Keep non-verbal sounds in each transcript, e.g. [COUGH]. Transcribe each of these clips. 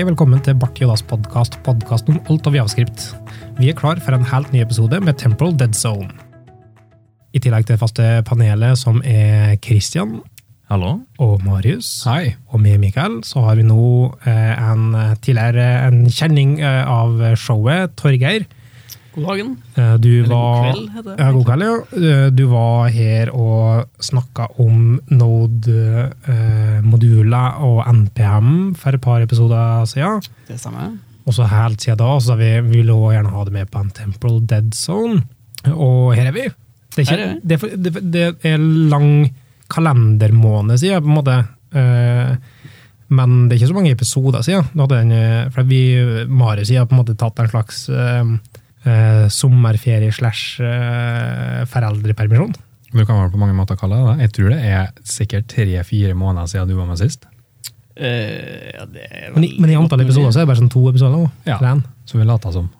Hei, velkommen til Bart Jodas podkast, podkasten om alt av javskript. Vi er klar for en helt ny episode med Temporal Dead Zone. I tillegg til det faste panelet som er Christian Hallo? og Marius, Hei. og med Mikael, så har vi nå eh, en tidligere en kjenning eh, av showet, Torgeir. God dagen. Eh, du Eller god kveld, heter det. Ja, god kveld, ja. Eh, Du var her og snakka om Node-moduler og NPM for et par episoder siden. Det stemmer. Og så helt siden da så vi vi også gjerne ha det med på en Temporal Dead Zone. Og her er vi. Det er, ikke, det er, det, det er lang kalendermåned siden, på en måte. Eh, men det er ikke så mange episoder siden. Da hadde den, eh, for vi, Marius har på en måte tatt en slags eh, sommerferie slash eh, foreldrepermisjon. Du kan vel på mange måter kalle det det. Jeg tror det er sikkert tre-fire måneder siden du var med sist. Eh, ja, det er Men, i- men i antall episoder så er det bare sånn to episoder. nå. Ja. som. Så vi later som.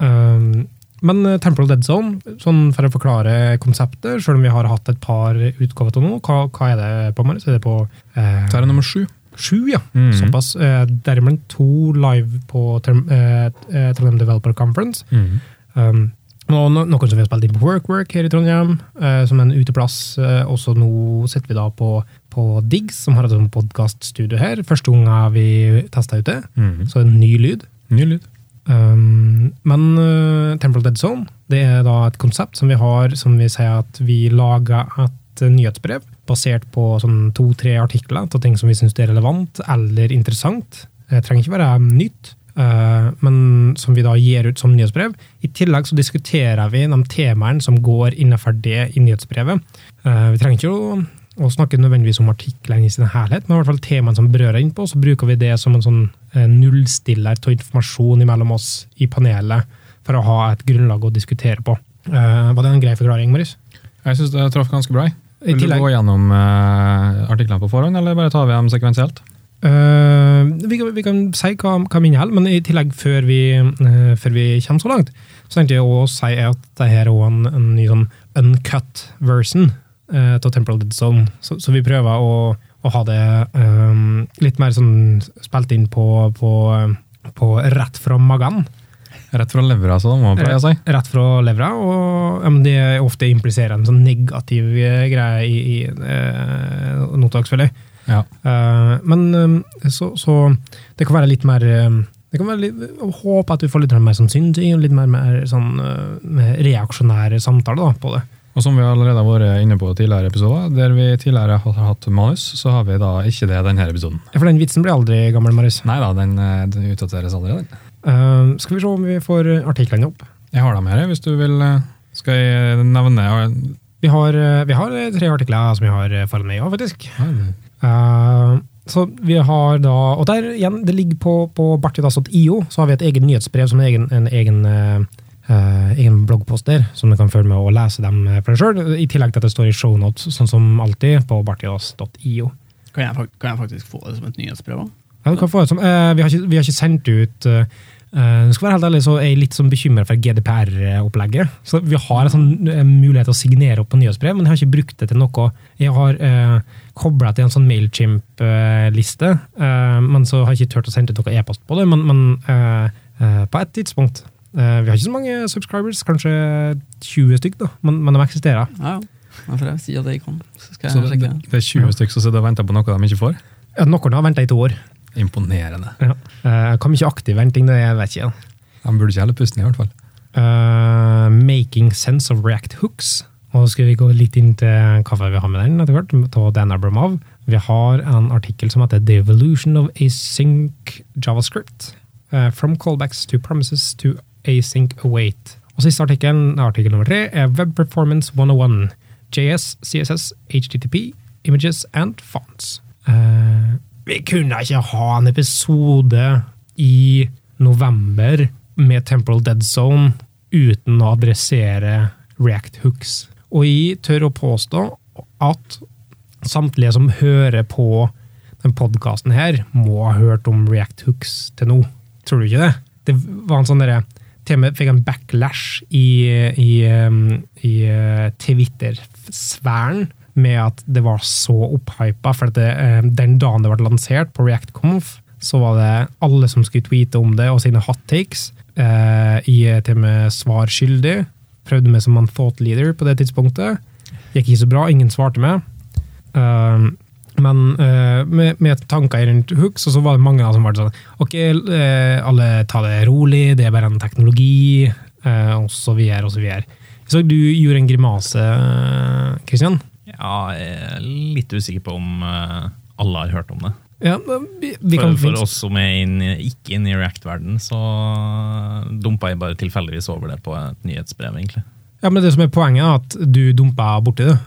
Um, men eh, Temporal Dead Zone, sånn for å forklare konseptet, selv om vi har hatt et par utgaver til nå, hva, hva er det på, Marius? Er det på eh, Så er det nummer sju. Sju, ja? Mhm. Såpass. Eh, dermed to live på eh, eh, Trondheim Developer Conference. Mhm. Um, og no, noen som vi har spilt inn på Work Work her i Trondheim, eh, som en uteplass. Eh, også nå sitter vi da på, på Diggs, som har et sånt podkaststudio her. Første gang vi testa ut det, Mhm. så en ny lyd. Ny lyd. Um, men uh, Temple Dead Zone det er da et konsept som vi har, som vi sier at vi lager et nyhetsbrev basert på sånn to-tre artikler til ting som vi syns er relevant eller interessant. Det trenger ikke være nytt, uh, men som vi da gir ut som nyhetsbrev. I tillegg så diskuterer vi de temaene som går innenfor det i nyhetsbrevet. Uh, vi trenger ikke å snakke nødvendigvis om artiklene i sin helhet, men i hvert fall temaene som berører innpå, så bruker vi det som en sånn eh, nullstiller til informasjon mellom oss i panelet, for å ha et grunnlag å diskutere på. Eh, var det en grei forklaring, Marius? Jeg syns det traff ganske bra. Vil du gå gjennom uh, artiklene på forhånd, eller bare tar vi dem sekvensielt? Uh, vi, kan, vi kan si hva, hva de inneholder, men i tillegg, før vi, uh, før vi kommer så langt, så tenkte jeg å si at det her er en, en ny sånn uncut version av til Temporal Dead Zone. Så, så vi prøver å, å ha det um, litt mer sånn spilt inn på, på, på rett fra magen. Rett fra levra, så da må man pleie si. Rett fra levra, og um, det ofte impliserer en sånn negativ eh, greie i, i uh, notat. Ja. Uh, men um, så, så det kan være litt mer um, det kan være litt, jeg håper at du får litt mer sånn synsing litt mer, mer sånn, uh, reaksjonære samtaler da, på det. Og som vi allerede har vært inne på tidligere episoder, der vi tidligere har hatt manus, så har vi da ikke det i denne episoden. Ja, For den vitsen blir aldri gammel, Marius. Nei da, den, eh, den utdateres aldri. Eh, skal vi se om vi får artiklene opp. Jeg har dem her, hvis du vil. eh, Skal jeg nevne eh, Vi har, eh, vi har tre artikler som vi har eh, foran meg òg, faktisk. ja, Eh, så vi har da Og der igjen, det ligger på, på bartidas.io, så har vi et eget nyhetsbrev som en egen, en egen, uh, eh, egen bloggpost der, som du kan følge med og lese dem eh, for deg sjøl. I tillegg til at det står i shownotes, sånn som alltid, på bartidas.io. Kan kan jeg faktisk få det som et nyhetsbrev? også? Ja, du kan få det som, uh, vi, har ikke, vi har ikke sendt ut uh, uh, skal være helt ærlig, så er jeg litt sånn bekymret for GDPR-opplegget. Så Vi har en sånn mulighet til å signere opp på nyhetsbrev, men jeg har ikke brukt det til noe. Jeg har uh, kobla til en sånn Mailchimp-liste, eh, men så har jeg ikke turt å sende ut noe e-post på det. Men, men på et tidspunkt Vi har ikke så mange subscribers, kanskje 20 stykk, da, men, men de eksisterer. Ja, ja. Får jeg si at jeg kom, Så skal jeg det, sjekke. det er 20 stykk som sitter og venter på noe de ikke får? Ja, Noen har venta i to år. Imponerende. Ja. Uh, kan mye aktiv venting det er, vet ikke. Han burde ikke heller pusten, i hvert fall. Uh, making sense of React hooks. Og så skal vi gå litt inn til hva vi har med den etter hvert, til Dan Abramov. Vi har en artikkel som heter The Evolution of Async JavaScript. Uh, from callbacks to promises to async await. Og siste artikkel, artikkel nummer tre, er Web Performance 101. JS, CSS, HTTP, images and fonts. Uh, vi kunne ikke ha en episode i november med Temporal Dead Zone uten å adressere React Hooks. Og jeg tør å påstå at samtlige som hører på den podkasten her, må ha hørt om React Hooks til nå. Tror du ikke det? Det var en sånn derre Til og med fikk en backlash i, i, i, i uh, Twitter-sfæren med at det var så opphypa. For det, eh, den dagen det ble lansert på ReactConf, så var det alle som skulle tweete om det, og sine hot takes. Eh, I til og med svar skyldig. Prøvde meg som en thought leader på det tidspunktet. Gikk ikke så bra, ingen svarte meg. Eh, men eh, med, med tanker rundt hooks, og så var det mange som var sånn Ok, eh, alle tar det rolig, det er bare en teknologi, eh, og så videre, og så videre. Så du gjorde en grimase, Kristian? Ja, jeg er litt usikker på om eh, alle har hørt om det. Ja, vi, vi For, for oss som er inn, ikke inne i React-verden, så dumpa jeg bare tilfeldigvis over det på et nyhetsbrev, egentlig. Ja, men det som er poenget, er at du dumpa borti det.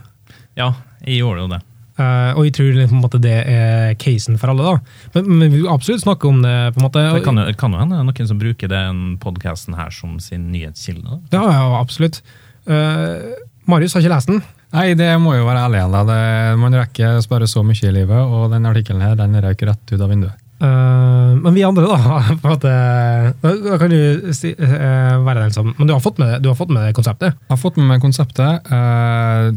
Ja, jeg gjorde jo det. Uh, og jeg tror det, på en måte, det er casen for alle. da. Men, men vi vil absolutt snakke om det. på en måte. Det kan jo, kan jo hende noen som bruker den podkasten her som sin nyhetskilde. da. Ja, ja, absolutt. Uh, Marius har ikke lest den. Nei, det må jo være ærlig igjen. da. Det, man rekker bare så mye i livet, og den artikkelen her, den røyk rett ut av vinduet. Uh, men vi andre, da [LAUGHS] på en måte, da, kan du si, uh, være den som Men du har fått med, du har fått med konseptet? Jeg har fått med meg konseptet. Uh,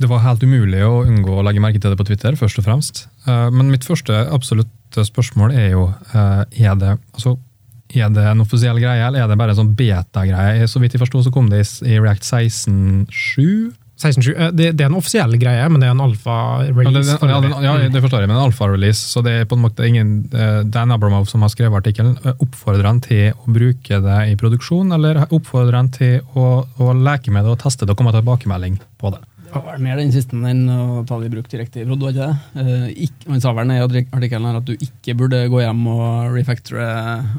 Det var helt umulig å unngå å legge merke til det på Twitter, først og fremst. Men mitt første absolutte spørsmål er jo er det, altså, er det en offisiell greie, eller er det bare en sånn beta-greie? Så vidt jeg forsto, så kom det i- i React 16.7. 16.7. Eh, det, det er en offisiell greie, men det er en alfa-release. ja, det, ja, det forstår jeg, men en alfa-release, så det er på en måte ingen eh, Dan Abramov som har skrevet artikkelen, eh, oppfordrer han til å bruke det i produksjon, eller oppfordrer han til å, å leke med det og teste det og komme tilbakemelding på det? Det var mer den siste enn å ta det i bruk direkte i prod, var ikke det? Eh, ikk- han sa vel i artik- artikkelen her at du ikke burde gå hjem og refactore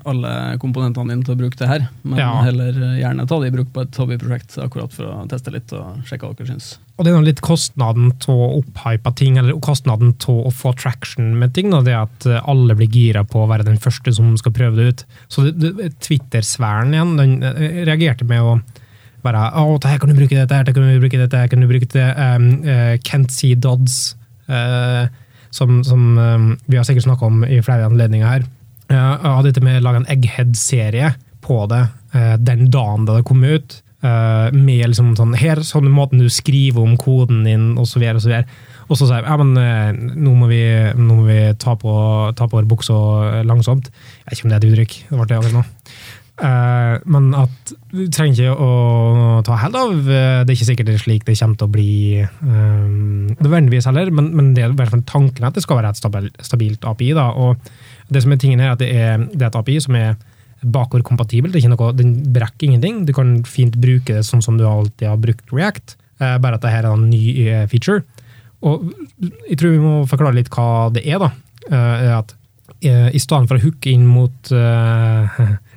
alle komponentene dine til å bruke det her, men Ja. heller gjerne ta det i bruk på et hobbyprosjekt akkurat for å teste litt og sjekke hva dere syns. Og det er noe litt kostnaden av å opphype ting, eller kostnaden av å få traction med ting. Da, det at eh, alle blir gira på å være den første som skal prøve det ut. Så Twitter-sfæren igjen, den eh, reagerte med å bare Å, det her kan du bruke dette, her kan du bruke dette, her kan du bruke det. Um, uh, Kent C. Dodds, uh, som, som um, vi har sikkert snakka om i flere anledninger her, uh, hadde til med å lage en Egghead-serie på det uh, den dagen da det kom ut. eh, med liksom sånn Her, sånn måten du skriver om koden din, og så videre, og så videre. Og så sier jeg ja, men nå må vi, nå må vi ta på, på buksa langsomt. Jeg vet ikke om det er et uttrykk. Det ble det akkurat nå. Eh, men at du trenger ikke å ta hell av. Eh, Det er ikke sikkert det er slik det kommer til å bli uh, nødvendigvis heller, men, men det er i hvert fall tanken at det skal være et stabil, stabilt API. Da. Og det som er tingen her, er at det er, det er et API som er bakordkompatibelt. Den brekker ingenting. Du kan fint bruke det sånn som du alltid har brukt React, bare at dette er en ny feature. Og jeg tror vi må forklare litt hva det er. da. At I stedet for å hooke inn mot eh, [LAUGHS]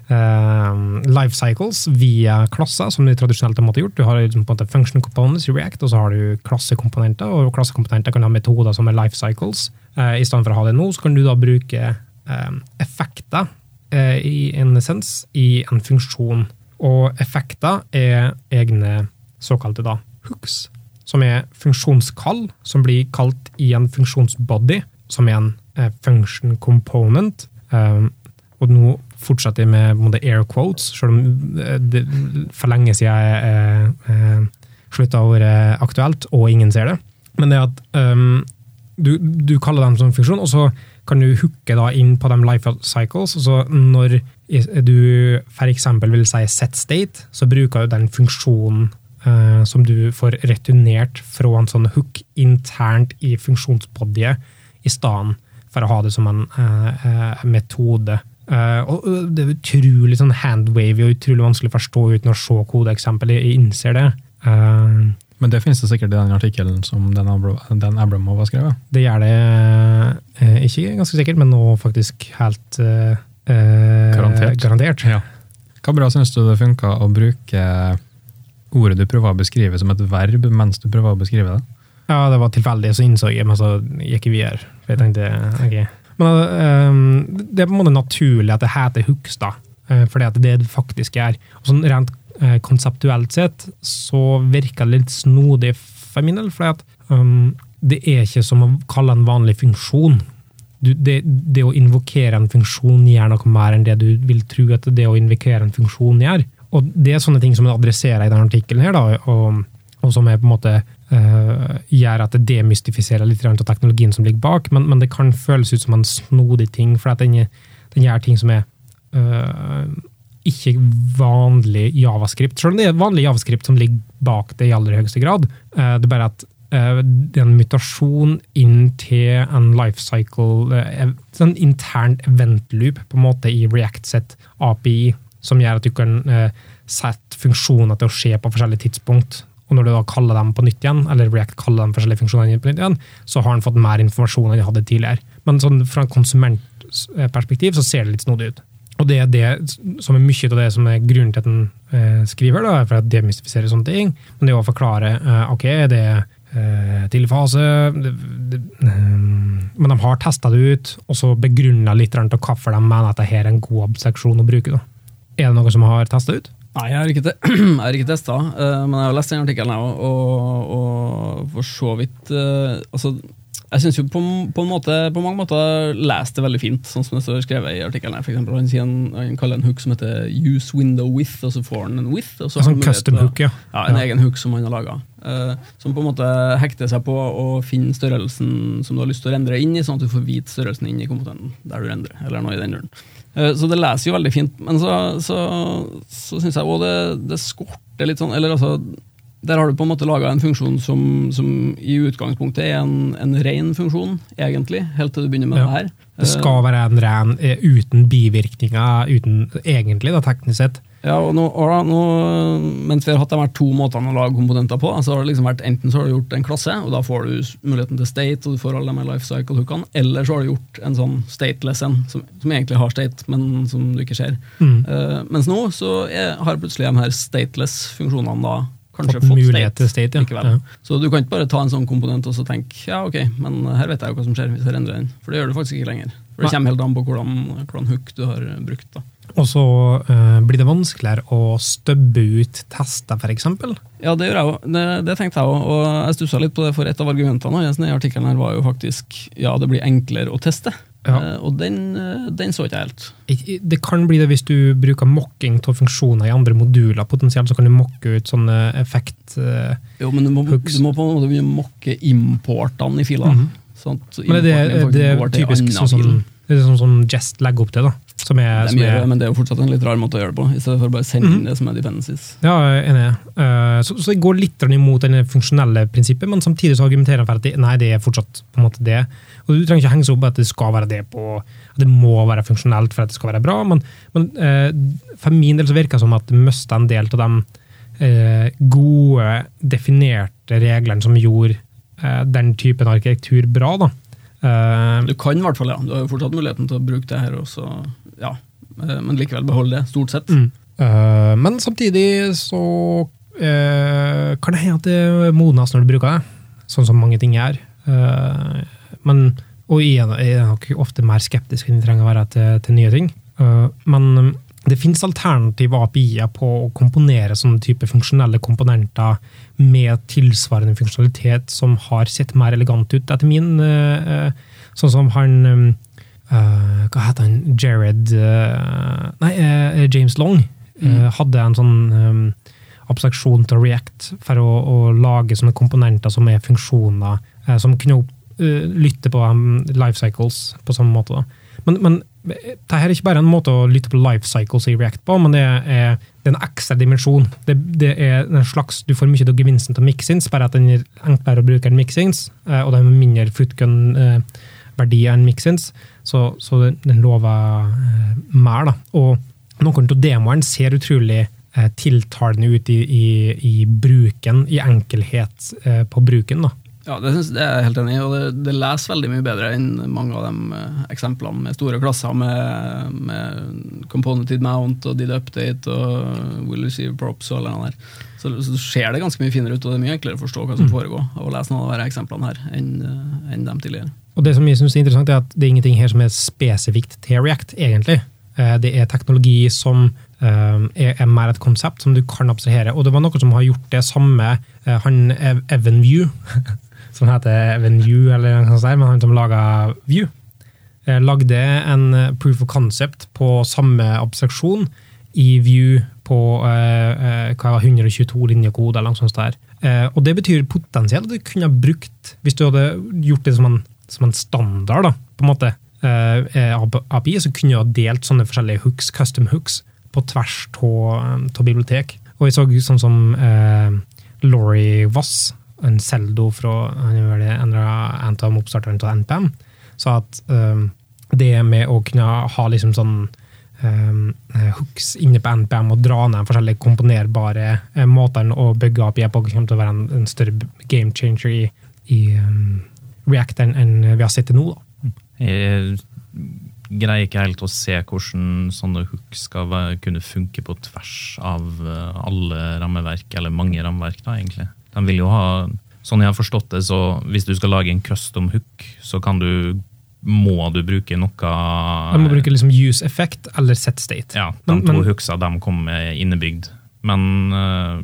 life cycles via klasser, som de tradisjonelt har måttet gjort. Du har liksom på en måte function components i React, og så har du klassekomponenter. Og klassekomponenter kan ha metoder som er life cycles. Eh, I stedet for å ha det nå, så kan du da bruke eh, effekter eh, i en essens i en funksjon. Og effekter er egne såkalte da hooks, som er funksjonskall, som blir kalt i en funksjonsbody, som er en eh, function component. Um, og nå fortsetter jeg med air quotes, selv om eh, det for lenge siden jeg eh, eh, slutta å være aktuelt, og ingen ser det. Men det at um, du, du kaller dem som funksjon, og så kan du hooke da inn på de life cycles. og så når du f.eks. vil si set state, så bruker du den funksjonen eh, som du får returnert fra en sånn hook internt i funksjonsbodyet, i stedet for å ha det som en eh, eh, metode. Eh, og øh, Det er utrolig sånn handwavy og utrolig vanskelig å forstå uten å se kodeeksempel. Jeg innser det. Uh, Men det finnes det sikkert i den artikkelen som Abra Dan Abramov har skrevet. Det gjør det uh, ikke ganske sikkert, men nå faktisk helt Garantert. garantert. Ja. Hva bra syns du det funka å bruke ordet du prøver å beskrive som et verb mens du prøver å beskrive det? Ja, det var tilfeldig, så innså jeg, men så gikk jeg videre. For jeg tenkte, ok. Men eh, det er på en måte naturlig at det heter Hugstad, eh, fordi at det er det det faktisk er. Og sånn rent eh, konseptuelt sett så virker det litt snodig for min del, fordi at um, det er ikke som å kalle en vanlig funksjon. Du, det, det å invokere en funksjon gjør noe mer enn det du vil tro at det å invokere en funksjon gjør. Og det er sånne ting som jeg adresserer i denne artikkelen her, da, og, og som er på en måte gjør at det demystifiserer litt av teknologien som ligger bak, men, men det kan føles ut som en snodig ting, for den, den gjør ting som er eh, ikke vanlig javascript. Selv om det er vanlig javascript som ligger bak det i aller høyeste grad. Eh, det er bare at eh, det er en mutasjon inn til en lifecycle, cycle, en sånn intern event loop på en måte i React set API, som gjør at du kan eh, sette funksjoner til å skje på forskjellige tidspunkt. Og når du da kaller dem på nytt igjen, eller React kaller dem forskjellige funksjonene på nytt igjen, så har den fått mer informasjon enn de hadde tidligere. Men sånn, fra en konsumentperspektiv så ser det litt snodig ut. Og det er det som er mye av det som er grunnen til at den eh, skriver, da, er for å demystifisere sånne ting. Men det å forklare eh, ok, det er eh, tidlig fase, det, det, eh, men de har testa det ut, og så begrunna litt til hvorfor de mener at dette er en god abstraksjon å bruke. Da. Er det noe som har testa ut? Nei, jeg har ikke, [CLEARS THROAT] jeg testa, eh, men jeg har lest den artikkelen, jeg òg, og, for så vidt eh, altså, Jeg syns jo på, på, måte, på mange måter leser det veldig fint, sånn som det står skrevet i artikkelen. For eksempel, han, en, han kaller en hook som heter 'use window with', og så får han en with. Og så En sånn custom hook, ja. Ja, En Ja. egen hook som han har laga. som på en måte hekter seg på å finne størrelsen som du har lyst til å rendre inn i, sånn at du får vite størrelsen inn i komponenten der du rendrer. eller noe i den duren. Eh, Så det leser jo veldig fint, men så, så, så syns jeg òg det, det skorter litt sånn Eller altså, der har du på en måte laga en funksjon som, som i utgangspunktet er en, en ren funksjon, egentlig, helt til du begynner med Ja. det her. Det skal være en ren eh, uten bivirkninger, uten, egentlig, da, teknisk sett. Ja, og nå, nå, mens vi har hatt de her to måtene å lage komponenter på, så har det liksom vært enten så har du gjort en klasse, og da får du muligheten til state, og du får alle de her life cycle-hookene, eller så har du gjort en sånn stateless en, som, som egentlig har state, men som du ikke ser. Mm. Uh, mens nå så er, har plutselig de her stateless-funksjonene da kanskje Fått fått, state, state, ja. Ja. Så du kan ikke bare ta en sånn komponent og så tenke ja, ok, men her vet jeg jo hva som skjer hvis jeg endrer den. For det gjør du faktisk ikke lenger. For det kommer helt an på hvordan, hvordan hook du har brukt. da. Og så eh, blir det vanskeligere å støbbe ut tester, f.eks. Ja, det gjør jeg òg. Det, det tenkte jeg òg. Og jeg stussa litt på det, for et av argumentene hans i artikkelen her var jo faktisk ja, det blir enklere å teste. Ja. Eh, og den, eh, den så ikke jeg helt. Det kan bli det hvis du bruker mokking av funksjoner i andre moduler. Potensielt så kan du mokke ut sånne effekt... eh, Jo, men du må, du må på en måte begynne mokke importene i fila. -hmm. Sånn Men det, det, det er typisk sånn som, det er sånn som Jest legger opp til. da. Som er, De som gjør er det, men det er jo fortsatt en litt rar måte å gjøre det på, i stedet for å bare sende inn det som er dependencies. Ja, jeg er enig. Uh, Så, så det går litt imot det funksjonelle prinsippet, men samtidig så argumenterer jeg for at det, nei, det er fortsatt på en måte det. Og Du trenger ikke henge seg opp at det skal være det på, at det må være funksjonelt for at det skal være bra, men, men uh, for min del så virker det som at det mister en del av de uh, gode, definerte reglene som gjorde eh, den typen arkitektur bra. da. Eh, Du kan i hvert fall, ja. Du har jo fortsatt muligheten til å bruke det her, også, ja. Eh, men likevel beholde det, stort sett. Mm. Uh, men samtidig så uh, kan det hende at det modnes når du bruker det, sånn som mange ting gjør. Men, og jeg er jeg er nok ofte mer skeptisk enn jeg trenger å være til, til nye ting. Men det finnes alternative API-er på å komponere sånne type funksjonelle komponenter med tilsvarende funksjonalitet som har sett mer elegant ut, etter min eh, eh, Sånn som han eh, Hva heter han? Jared Nei, James Long eh, hadde en sånn abstraksjon til React for å, å lage sånne komponenter som er funksjoner, som kunne lytte på um, life cycles på samme måte. Da. Men, men dette er ikke bare en måte å lytte på life cycles i React på, men det er, det er en ekstra dimensjon. Det, det er en slags, Du får mye av gevinsten av mixins, bare at den er enklere å bruke enn mixins, eh, og den er mindre footgun-verdi enn mixins, så, så den, lover eh, mer. da. Og noen av demoene ser utrolig eh, tiltalende ut i, i, i bruken, i enkelhet eh, på bruken. da. Ja, det, synes, det er jeg helt enig i, og det, det leser veldig mye bedre enn mange av de eh, eksemplene med store klasser med, med componented mount og did update og will receive props og alle de der. Så, så ser det ganske mye finere ut, og det er mye enklere å forstå hva som foregår av å lese noen av de eksemplene her enn eh, enn dem tidligere. Og det som jeg synes er interessant, er at det er ingenting her som er spesifikt til React, egentlig. Eh, Det er teknologi som er, er mer et konsept som du kan abstrahere. Og det var noe som har gjort det samme han Ev- Evan View, [LAUGHS] som heter Venue, eller noe sånt, der, men han som laga View, eh, lagde en eh, proof of concept på samme abstraksjon i View på eh, eh, hva var 122 linjekode, eller noe sånt der. Eh, og det betyr potensielt at du kunne ha brukt, hvis du hadde gjort det som en, som en standard, da, på en måte, eh, API, så kunne du ha delt sånne forskjellige hooks, custom hooks, på tvers av bibliotek. Og jeg så sånn som eh, Laurie Voss, en Seldo fra en av oppstarterne av NPM, sa at um, det med å kunne ha liksom sånn um, hooks inne på NPM og dra ned forskjellige komponerbare uh, måter å bygge API på, kommer til å være en, en større game changer i, i um, React enn, en vi har sett til nå. Da. Jeg greier ikke helt å se hvordan sånne hooks skal kunne funke på tvers av eh, alle rammeverk, eller mange rammeverk, da, egentlig. De vil jo ha Sånn jeg har forstått det, så hvis du skal lage en custom hook, så kan du må du bruke noe Du må bruke liksom use effect eller set state. Ja, de to hooksa de kommer innebygd. Men uh,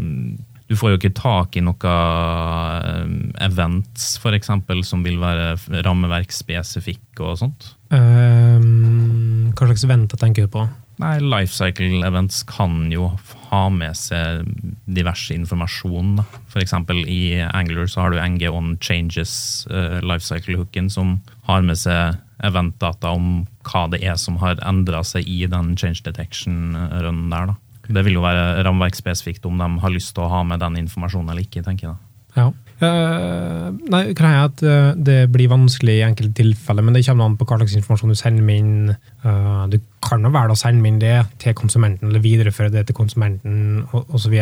du får jo ikke tak i noe uh, events, f.eks., som vil være rammeverksspesifikk og sånt. Um, hva slags eventer tenker du på? Nei, Lifecycle events kan jo ha med seg diverse informasjon. F.eks. I Angler så har du NG on changes, uh, lifecycle-hooken, som har med seg eventdata om hva det er som har endra seg i den change detection-runden der. Da. Det vil jo være rammeverksspesifikt om de har lyst til å ha med den informasjonen eller ikke. tenker jeg da. Ja. Uh, nei, greia er at uh, Det blir vanskelig i enkelte tilfeller, men det kommer an på hva slags informasjon du sender inn. Uh, du kan jo velge å sende inn det til konsumenten, eller videreføre det til konsumenten osv.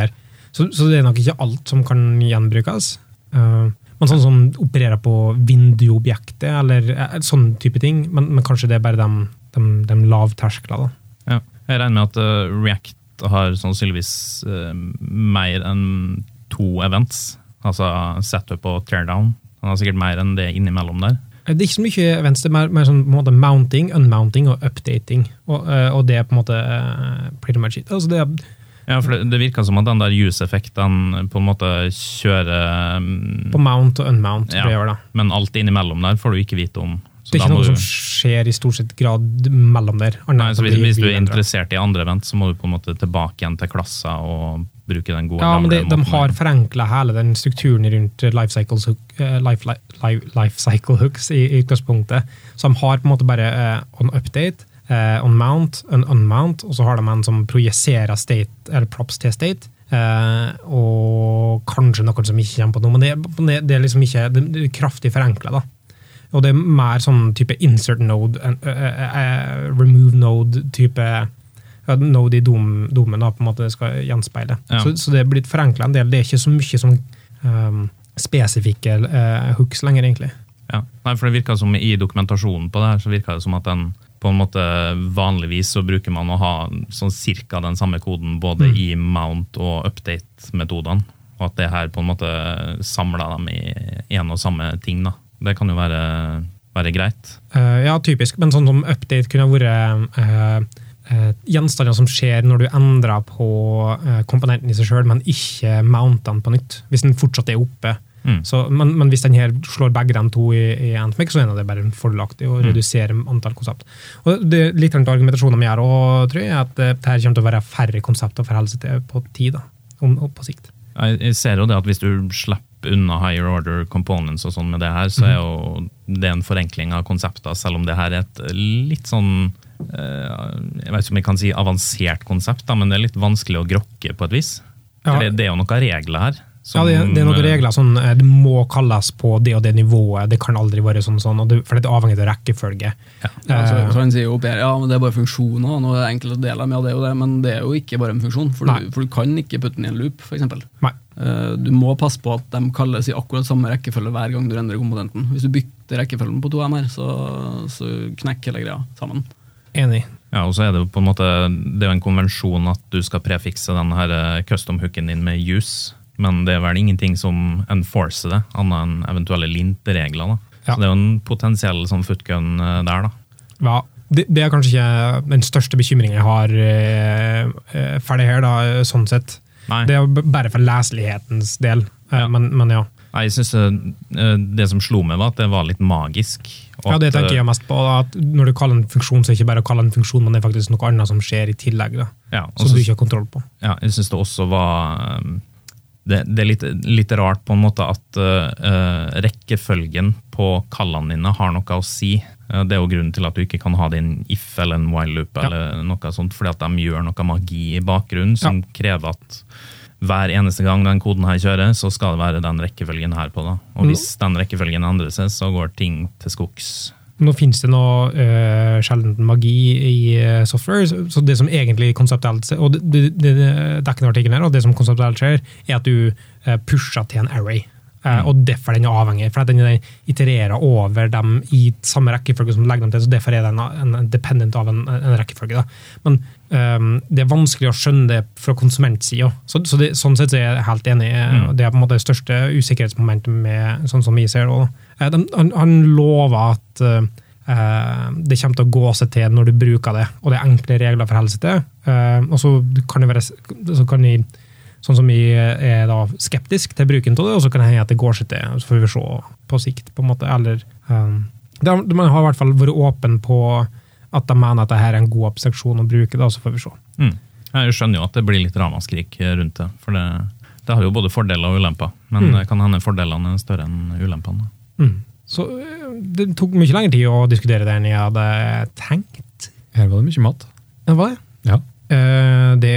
Så, så Så det er nok ikke alt som kan gjenbrukes. men sånn som opererer på vinduobjektet, eller sånn type ting. Men, men, kanskje det er bare de, de, de lavtersklene. Ja. Jeg regner med at React har sannsynligvis mer enn to events Altså setup og teardown. Han har sikkert mer enn det innimellom der. Det er ikke så mye venstre, det er mer, mer sånn måte mounting, unmounting og updating. Og, eh, og det er på en måte uh, pretty much it. Altså det ja, for det, det virker som at den der use-effekten på en måte kjører um, På mount og unmount. Ja, det, men alt innimellom der får du ikke vite om. Så det er ikke noe du, som skjer i stort sett grad mellom der. Nei, så hvis, hvis, du er interessert i andre event, så må du på en måte tilbake igjen til klasser og bruke den gode Ja, men det, de har forenkla hele den strukturen rundt life, cycles, uh, life, life, life cycle hooks i, i utgangspunktet. Så de har på en måte bare uh, on update, uh, on mount, on unmount, og så har de en som projiserer state, eller props til state. Uh, og kanskje noen som ikke kommer på noe, men det, det er liksom ikke det er kraftig forenkla. Og det er mer sånn type insert node, remove node-type Node i dom, domen da, på en måte skal gjenspeile. Ja. Så, så, det er blitt forenkla en del. Det er ikke så mye som um, spesifikke uh, hooks lenger, egentlig. Ja, Nei, for det virker som I dokumentasjonen på det her, så virker det som at den på en måte Vanligvis så bruker man å ha sånn cirka den samme koden både mm. i mount- og update-metodene. Og at det her på en måte samler dem i én og samme ting. da. Det kan jo være, være greit. Uh, ja, typisk. Men sånn som update kunne vært uh, uh, gjenstander som skjer når du endrer på komponenten i seg sjøl, men ikke mountene den på nytt. Hvis den fortsatt er oppe. Mm. Så, men, men, hvis den her slår begge de to i, i Antmic, så er det bare fordelaktig å mm. redusere antall konsept. Og det Litt av argumentasjonen vi gjør, også, tror jeg, at det her kommer til å være færre konsept å forholde seg til på tid, da, om, på sikt. Jeg ser jo det at hvis du slipper unna higher order components og sånn med det her, så er jo det en forenkling av konsepter, selv om det her er et litt sånn Eh, jeg vet ikke om jeg kan si avansert konsept, da, men det er litt vanskelig å grokke på et vis. Ja. Det, det, er jo noen regler her. Som, ja, det, det, er noen regler sånn, eh, det må kalles på det og det nivået. Det kan aldri være sånn, sånn for det er avhengig av rekkefølge. Ja. Ja, så, så han sier jo ja, men det er bare funksjoner, nå er det enkelte deler med det og det, men det er jo ikke bare en funksjon. For, du, for du, kan ikke putte den i en loop, f.eks. Uh, du må passe på at de kalles i akkurat samme rekkefølge hver gang du endrer komponenten. Hvis du bytter rekkefølgen på to MR, så, så knekker hele greia sammen. Enig. Ja, og så er Det jo på en måte, det er jo en konvensjon at du skal prefikse den eh, custom-hooken din med use, men det er vel ingenting som enforcer det, annet enn eventuelle linteregler. da. Ja. Så Det er jo en potensiell sånn footgun eh, der. da. Ja, det, det, er kanskje ikke den største bekymringen jeg har eh, ferdig her, da, sånn sett. Nei. Det er bare for leselighetens del, ja. men, men ja. Jeg synes det, det som slo meg, var at det var litt magisk. Ja, Det tenker jeg mest på. at Når du kaller en funksjon, så er det ikke bare å kalle en funksjon, men det er faktisk noe annet som skjer i tillegg. da, ja, Som du ikke har kontroll på. Ja, jeg syns det også var Det, det er litt, litt rart på en måte at uh, rekkefølgen på kallene dine har noe å si. Uh, det er jo grunnen til at du ikke kan ha det i en if eller en while loop, Ja. eller noe sånt, fordi at de gjør noe magi i bakgrunnen som krever at hver eneste gang den koden her kjører, så skal det være den rekkefølgen her på. da. Og hvis den rekkefølgen endrer seg, så går ting til skogs. Nå finnes det noe uh, sjelden magi i uh, software, så så det som egentlig konseptuelt og det, det, det, det er her, og det som konseptuelt skjer, er at du uh, pusher til en array. Eh, Og derfor den er avhengig, for den den itererer over dem i samme rekkefølge som du legger dem til, så derfor er den en, en dependent av en, en rekkefølge. Da. Men um, det er vanskelig å skjønne det fra konsumentsida. Så, så det, sånn sett er jeg helt enig. Mm. Det er på en måte det største usikkerhetsmomentet med sånn som vi ser det. Eh, de- Han, han lover at eh, eh, det kommer til å gå seg til når du bruker det, og det er enkle regler for helse til. Eh, og så kan det være så kan jeg, Sånn som vi er da skeptisk til bruken av det, og så kan det hende at det går seg til. Så får vi se på sikt, på en måte. Eller det Man har i hvert fall vært åpen på at de mener at dette er en god abstraksjon å bruke, da, så får vi se. Mm. Jeg skjønner jo at det blir litt ramaskrik rundt det, for det, det har jo både fordeler og ulemper. Men Mm. kan hende fordelene er større enn ulempene. Mm. Så øh, det tok mye lengre tid å diskutere det enn jeg hadde tenkt. Her var det mye mat. Det var det. Ja. Eh, Det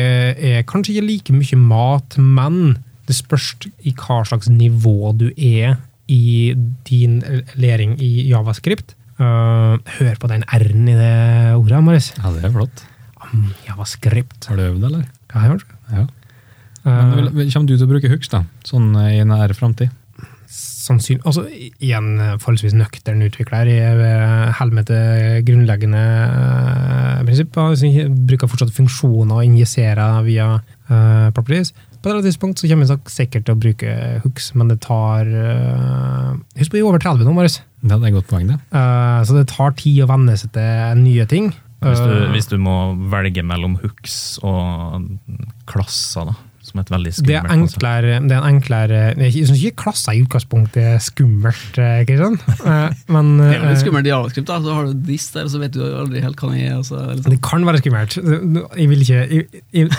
er kanskje ikke like mye mat, men det spørs i hva slags nivå du er i din læring i javascript. Eh, hør på den R-en i det ordet, Marius. ja, det er flott. Javascript. Har du øvd, eller? Ja, jeg har det. Ja. Eh, Men kommer du til å bruke Hux, da? Sånn eh, i nær framtid? Sannsynlig, altså i en eh, forholdsvis nøktern utvikler i eh, helmete grunnleggende eh, prinsipper. Altså, bruker fortsatt funksjoner og injiserer via uh, properties. På et eller annet tidspunkt så kommer vi sikkert til å bruke hooks, men det tar uh, Husk på, vi er over 30 nå, Marius. Ja, det er et godt poeng, det. Uh, så det tar tid å venne seg til nye ting. Hvis du, hvis du må velge mellom hooks og klasser, da, som et veldig det er skummelt enklere det er en enklere Jeg syns ikke klasser i utgangspunktet er skummelt, eh, Kristian. Eh, men [LAUGHS] Det er jo litt eh, skummelt i javascript, da. Så har du this der, så vet du aldri helt hva det er. og så er det liksom- Det kan være skummelt. Jeg vil ikke Jeg, jeg,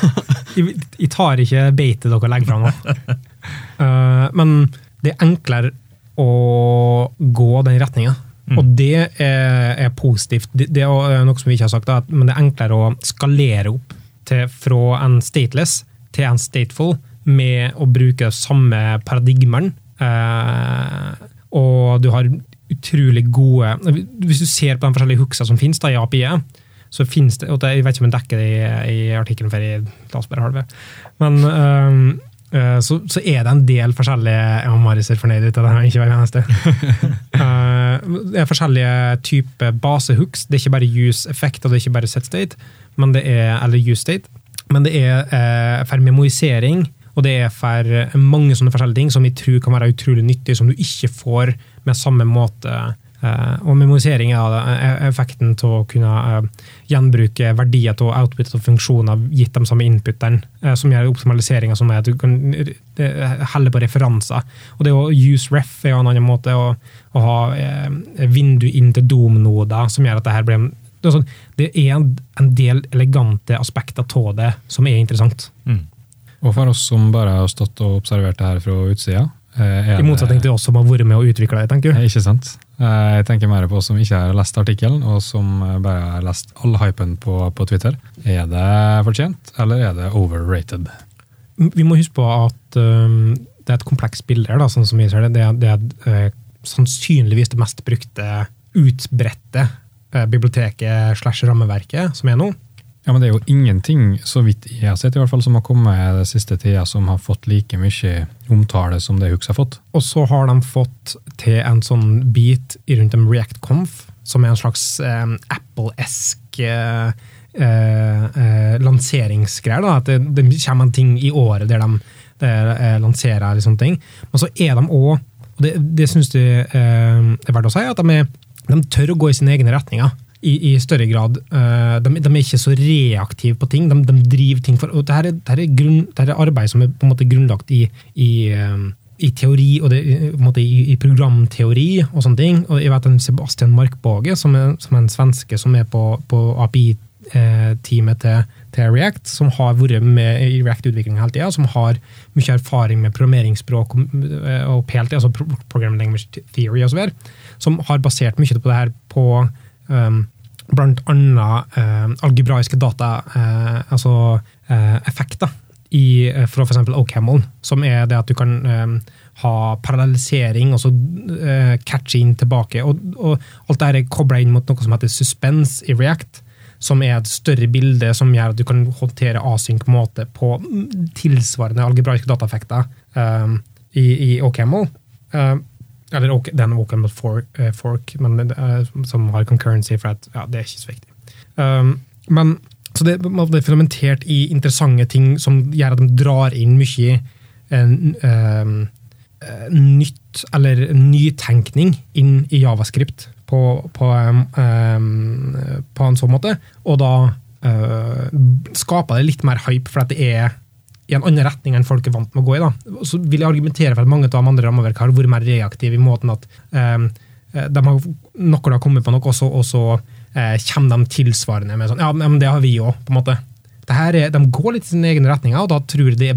jeg, jeg tar ikke beitet dere legger fram nå. [LAUGHS] Eh, men det er enklere å gå den retninga. Mm. Og det er, er positivt. Det, det er noe som vi ikke har sagt, da, men det er enklere å skalere opp til, fra en stateless til en stateful med å bruke samme paradigmen. Eh, og du har utrolig gode Hvis du ser på de forskjellige hooksa som finnes da, i API-et, så finnes det og Jeg vet ikke om jeg dekker det i, i artikkelen, for jeg la oss bare halve. Men øh, så, så er det en del forskjellige Ja, Mari ser fornøyd ut her, ikke hver eneste. Uh, [LAUGHS] det er forskjellige typer basehooks. Det er ikke bare use effect og det er ikke bare set state, men det er, eller use state. Men det er eh, for memorisering, og det er for mange sånne forskjellige ting som vi tror kan være utrolig nyttig, som du ikke får med samme måte. Eh, og memorisering er er effekten til å kunne eh, gjenbruke verdier til output og funksjoner gitt de samme inputene, uh, som gjør optimaliseringa som er at du kan uh, helle på referanser. Og det å use ref er jo en annen måte å, å ha vindu inn til dom-noder, som gjør at det her blir en det er, sånn, det er en, en del elegante aspekter av det som er interessant. Mm. Og for oss som bare har stått og observert det her fra utsida eh, I motsetning til oss som har vært med å utvikle det, tenker du. Ikke sant? Eh, Jeg tenker mer på oss som ikke har lest artikkelen, og som eh, bare har lest all hypen på, på Twitter. Er det fortjent, eller er det overrated? Vi må huske på at um, det er et komplekst bilde her, da, sånn som vi ser det. Det er, det er uh, sannsynligvis det mest brukte, utbredte biblioteket slash rammeverket som er nå. Ja, men det er jo ingenting, så vidt jeg har sett, i hvert fall, som har kommet den siste tida, som har fått like mye omtale som det Hux har fått. Og så har de fått til en sånn bit rundt en React-conf, som er en slags eh, Apple-esk eh, eh, lanseringsgreier. da, At det, det kommer en ting i året der de, der, uh, lanserer eller sånne ting. Men så er de òg, og det, det syns uh, er verdt å si, at de, er, de tør å gå i sine egne retninger. I, i større grad. Uh, de, de, er ikke så reaktive på ting. De, de driver ting for og Dette er, dette er, grunn, dette er arbeid som er på en måte grunnlagt i, i, um, i teori, og det, måte, i, i programteori og sånne ting. Og jeg vet en Sebastian Markbåge, som er, som er en svenske som er på, på API-teamet til, til React, som har vært med i React-utvikling hele tida, som har mye erfaring med programmeringsspråk og, og PLT, altså Pro- Program Language Theory osv., som har basert mye på det her på um, annet eh, algebraiske data, uh, altså uh, effekter, i, uh, fra f.eks. OCaml, som er det at du kan um, ha parallellisering og så uh, catche inn tilbake. Og, og alt dette er kobla inn mot noe som heter suspense i React, som er et større bilde som gjør at du kan håndtere async måte på tilsvarende algebraiske dataeffekter um, i, i OCaml. Eh, eller den Walken fork, eh, fork men, er, som har concurrency, for at, ja, det er ikke så viktig. Um, men så det, det er fundamentert i interessante ting som gjør at de drar inn mye eh, um, eh, nytt, eller nytenkning, inn i javascript på, på, um, um, på en sånn måte. Og da uh, skaper det litt mer hype, for at det er i en annen retning enn folk er vant med å gå i. da. Så vil jeg argumentere for at mange av de andre rammeverkene har vært mer reaktive i måten at um, de har, noen har kommet på noe, og så, og så eh, kommer de tilsvarende med sånn Ja, men det har vi òg, på en måte. Er, de går litt i sin egen retning, og da tror jeg det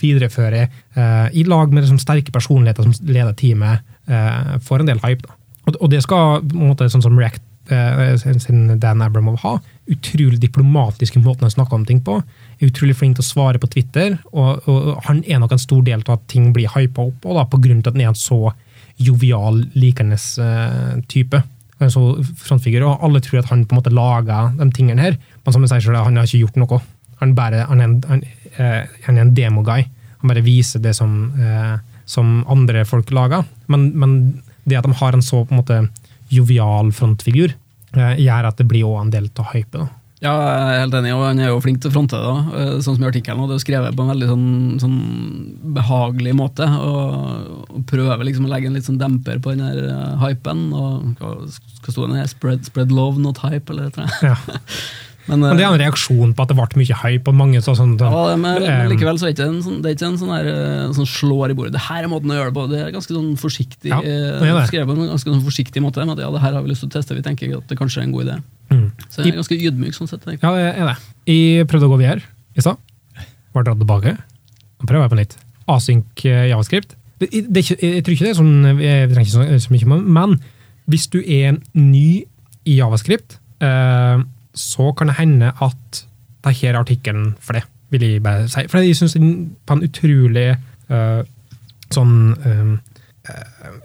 viderefører, eh, i lag med liksom, sterke personligheter som leder teamet, eh, får en del hype. da. Og, og det skal, på en måte, sånn som React eh, sin- Dan Abramov ha, utrolig diplomatiske måten å snakke om ting på. Er utrolig flink til å svare på Twitter, og, og han er nok en stor del til at ting blir hypa opp, og da på grunn til at han er en så jovial, likende uh, type. En så frontfigur, og alle tror at han på en måte laga de tingene her, men som han sier selv, han har ikke gjort noe. Han, bare, han, er, en, han, uh, han er en demoguy. Han bare viser det som, uh, som andre folk lager. Men, men det at de har en så på en måte jovial frontfigur, eh, gjør at det blir også en del av hypet. da. Ja, jeg er helt enig, og han er jo flink til å fronte det. Eh, Sånn som i artikkelen, og det er skrevet på en veldig sånn, sånn behagelig måte. Og, og prøver liksom å legge en litt sånn demper på den her eh, hypen. og Hva hva sto det? Spread, spread love, not hype, eller eller annet. Ja. [LAUGHS] Men, eh, Men det er en reaksjon på at det ble mye hype, og mange så sånn ja, men, men eh, likevel så er det ikke en sånn, det er ikke en sånn, her, eh, sånn slår i bordet. Det her er måten å gjøre det på. Det er ganske sånn forsiktig Ja, eh, det det. skrevet på en ganske sånn forsiktig måte. Men at ja, det her har vi lyst til å teste, vi tenker at det kanskje er en god idé. mm. Så jeg er ganske ydmyk sånn sett. jeg. Ja, det er det. Jeg prøvde å gå videre i stad. Ble dratt tilbake. Nå prøver jeg på nytt. Async eh, javascript. Det, ikke, jeg tror ikke det er sånn eh, Vi trenger ikke så, så mye, men hvis du er ny i javascript, eh, så kan det hende at denne artikkelen for det, vil jeg bare si. For jeg syns på en utrolig uh, sånn uh,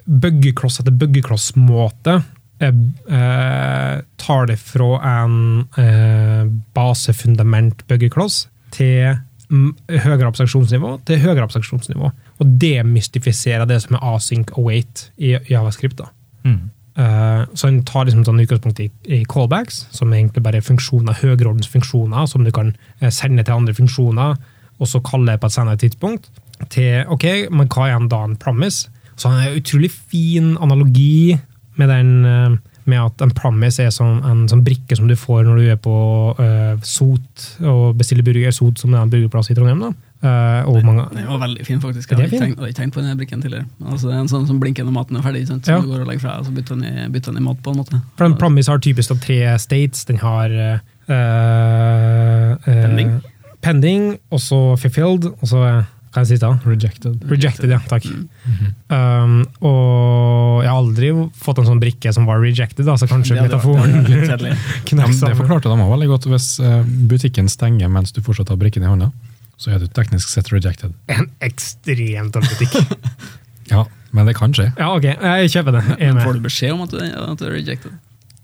bøggekloss etter bøggekloss-måte eh, eh, tar det fra en uh, basefundament bøggekloss til høyere abstraksjonsnivå til høyere abstraksjonsnivå. Og demystifiserer det som er async await i javascript. da. Mm. Eh, så han tar liksom sånn utgangspunkt i, i callbacks, som egentlig bare er funksjoner, høyreordens funksjoner, som du kan eh, sende til andre funksjoner, og så kalle på et senere tidspunkt. Til ok, men hva er da en promise? Så han har en utrolig fin analogi med den eh, med at en promise er som en sånn brikke som du får når du er på uh, Sot og bestiller burger. Sot som er en burgerplass i Trondheim. da. Eh, og mange, Den var veldig fin, faktisk. Jeg har hadde ikke tenkt, tenkt på den brikken tidligere. Altså, det er en sånn som blinker når maten er ferdig. Sant? Så Ja. du går og legger fra, og så bytter den i, bytter den i mat på en måte. For en promise har typisk av tre states. Den har uh, uh, Pending. pending, og så fulfilled, og så hva er det siste? Rejected. Rejected, ja. Takk. Mm. Um, og jeg har aldri fått en sånn brikke som var rejected, da, så kanskje Det metaforen det [LAUGHS] det, det, det forklarte de òg veldig godt. Hvis butikken stenger mens du fortsatt har brikken i hånda, så er du teknisk sett rejected. En ekstremt dårlig. [LAUGHS] Ja, men det kan skje. Ja, ok, jeg kjøper det. Jeg Men får du beskjed om at du, at du er rejected?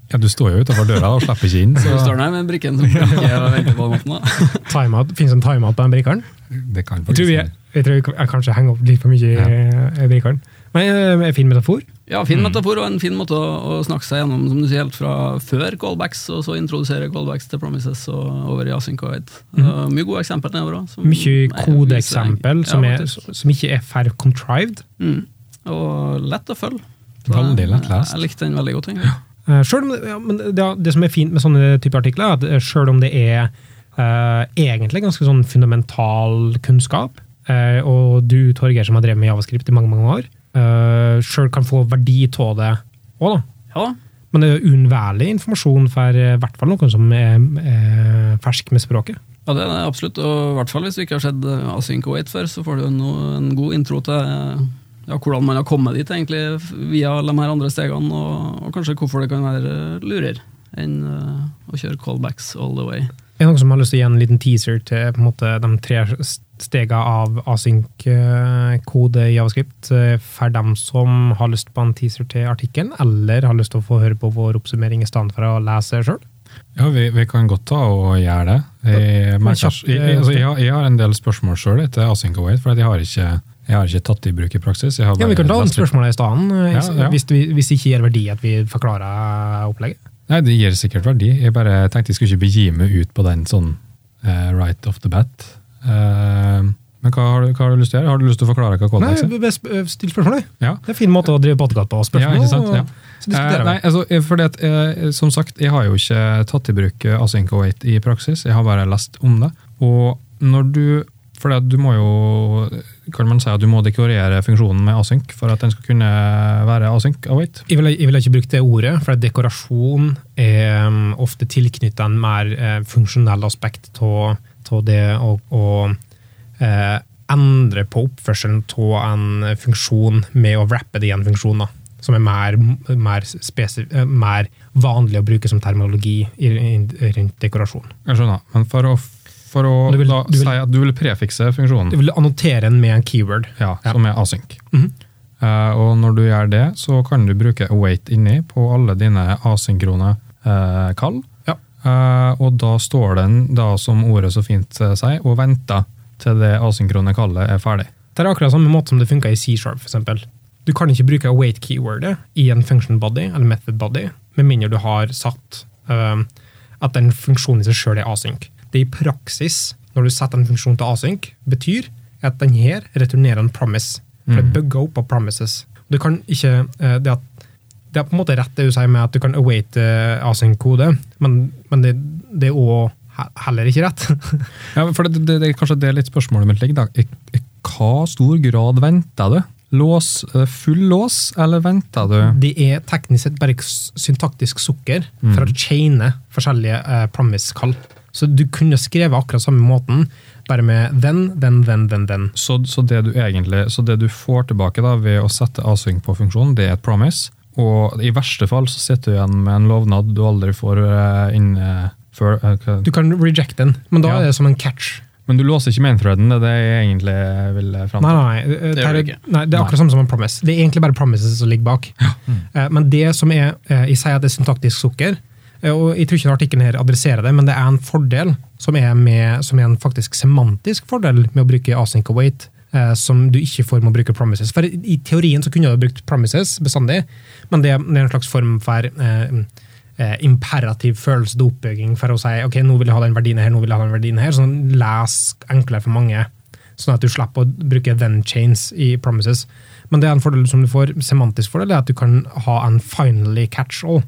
Ja, Du står jo utenfor døra og slipper ikke inn. [LAUGHS] Så du står der med brikken som blinker og venter på maten. da. Timeout. Finnes det en timeout på den brikkeren? det kan Jeg tror, vi, faktisk jeg tror jeg, jeg kanskje henger opp litt for mye i i brikkeren. Men en fin metafor. Ja, fin metafor og en fin måte å, å snakke seg gjennom, som du sier, helt fra før callbacks, og så introdusere callbacks til promises og over i async og wait. Uh, mye gode eksempler nedover òg. Mye kodeeksempel som, ja, som ikke er fair contrived. mm. Og lett å følge. Så Veldig lett lest. Jeg likte den veldig godt. egentlig. Eh, selv om, ja, men det, det som er fint med sånne type artikler, er at eh, selv om det er uh, egentlig ganske sånn fundamental kunnskap, uh, og du, Torgeir, som har drevet med javascript i mange mange år, uh, sjøl kan få verdi av det òg, da. Ja, Men det er jo uunnværlig informasjon for eh, i hvert fall noen som er, er fersk med språket. Ja, det er absolutt. Og i hvert fall hvis du ikke har sett eh, Async Wait før, så får du jo en god intro til eh, ja, hvordan man har kommet dit egentlig via de her andre stegene, og, og kanskje hvorfor det kan være eh, lurere enn uh, å kjøre callbacks all the way. Er det noen som har lyst til å gi en liten teaser til på en måte, de tre stegene av async-kode i javascript eh, for dem som har lyst på en teaser til artikkelen, eller har lyst til å få høre på vår oppsummering i stedet for å lese sjøl? Ja, vi, vi kan godt ta og gjøre det. Jeg, Men jeg, eh, altså, jeg, jeg har en del spørsmål sjøl etter Async Await, for jeg har ikke jeg har ikke tatt det i bruk i praksis. Ja, vi kan ta om spørsmålet i stedet, eh, Ja, ja. hvis, hvis det ikke gir verdi at vi forklarer opplegget. Nei, det gir sikkert verdi. Jeg bare tenkte jeg skulle ikke begi meg ut på den sånn uh, right off the bat. Eh, men hva har, du, hva har du lyst til å gjøre? Har du lyst til å forklare hva Codex er? Nei, sp- Still spørsmål, du. Ja. Det er en fin måte å drive podkast på. Spørsmål, Ja, sant? Ja. så diskuterer Eh, nei, altså, eh, fordi at, eh, som sagt, jeg har jo ikke tatt i bruk eh, Async Await i praksis, jeg har bare lest om det. Og når du For du må jo kan man si at du må dekorere funksjonen med async for at den skal kunne være async await. Jeg ville vil ikke brukt det ordet, for dekorasjon er um, ofte tilknyttet en mer eh, funksjonell aspekt av det å, å eh, endre på oppførselen av en funksjon med å wrappe det i en funksjon, da, som er mer, mer, eh, mer vanlig å bruke som terminologi i, i, rundt dekorasjon. Jeg skjønner, men for å, for å Du vil- du vil- si at du vil prefikse funksjonen, Du vil annotere den med en keyword. ja, Ja. som er async. Mm -hmm. uh, og når du gjør det, så kan du bruke await inni på alle dine asynkrone uh, kall. Eh, og da står den, da som ordet så fint eh, sier, og venter til det asynkrone kallet er ferdig. Det er akkurat samme måte som det funka i C-sharp, eksempel. Du kan ikke bruke await keywordet i en function body eller method body, med mindre du har satt uh, at den funksjonen i seg sjøl er async. Det i praksis, når du setter en funksjon til async, betyr at den her returnerer en promise. For det bugger opp av promises. Du kan ikke, uh, det, at, det er på en måte rett det du sier med at du kan await uh, async-kode, men, men det, det er òg heller ikke rett. [LAUGHS] Ja, for det, det, det kanskje det litt spørsmålet mitt ligger da. I, I hva stor grad venter du? Lås, eh, full lås, eller venter du? Det er teknisk sett bare syntaktisk sukker for å chaine forskjellige eh, promise-kall. Så du kunne skrevet akkurat samme måten, bare med den, den, den, den, den. Så, så, det du egentlig, så det du får tilbake da ved å sette async på funksjonen, det er et promise. Og i verste fall så sitter du igjen med en lovnad du aldri får eh, inn eh, før. eh, Du kan reject den, men da Ja. er det som en catch. Men du låser ikke mainthreaden, det er det jeg egentlig vil fram til. nei, nei, Det er- nei, det er akkurat samme som en promise. Det er egentlig bare promises som ligger bak. Eh, Men det som er, eh, jeg sier at det er syntaktisk sukker, eh, og jeg tror ikke artikkelen her adresserer det, men det er en fordel som er, med, som er en faktisk semantisk fordel med å bruke async await, eh, som du ikke får med å bruke promises. For i, teorien så kunne du brukt promises bestandig, men det, det er en slags form for eh, eh, imperativ følelse til oppbygging for å si ok, nå vil jeg ha den verdien her, nå vil jeg ha den verdien her, sånn les enklere for mange. Sånn at du slipper å bruke then chains i promises. Men det er en fordel som du får, semantisk fordel, er at du kan ha en finally catch-all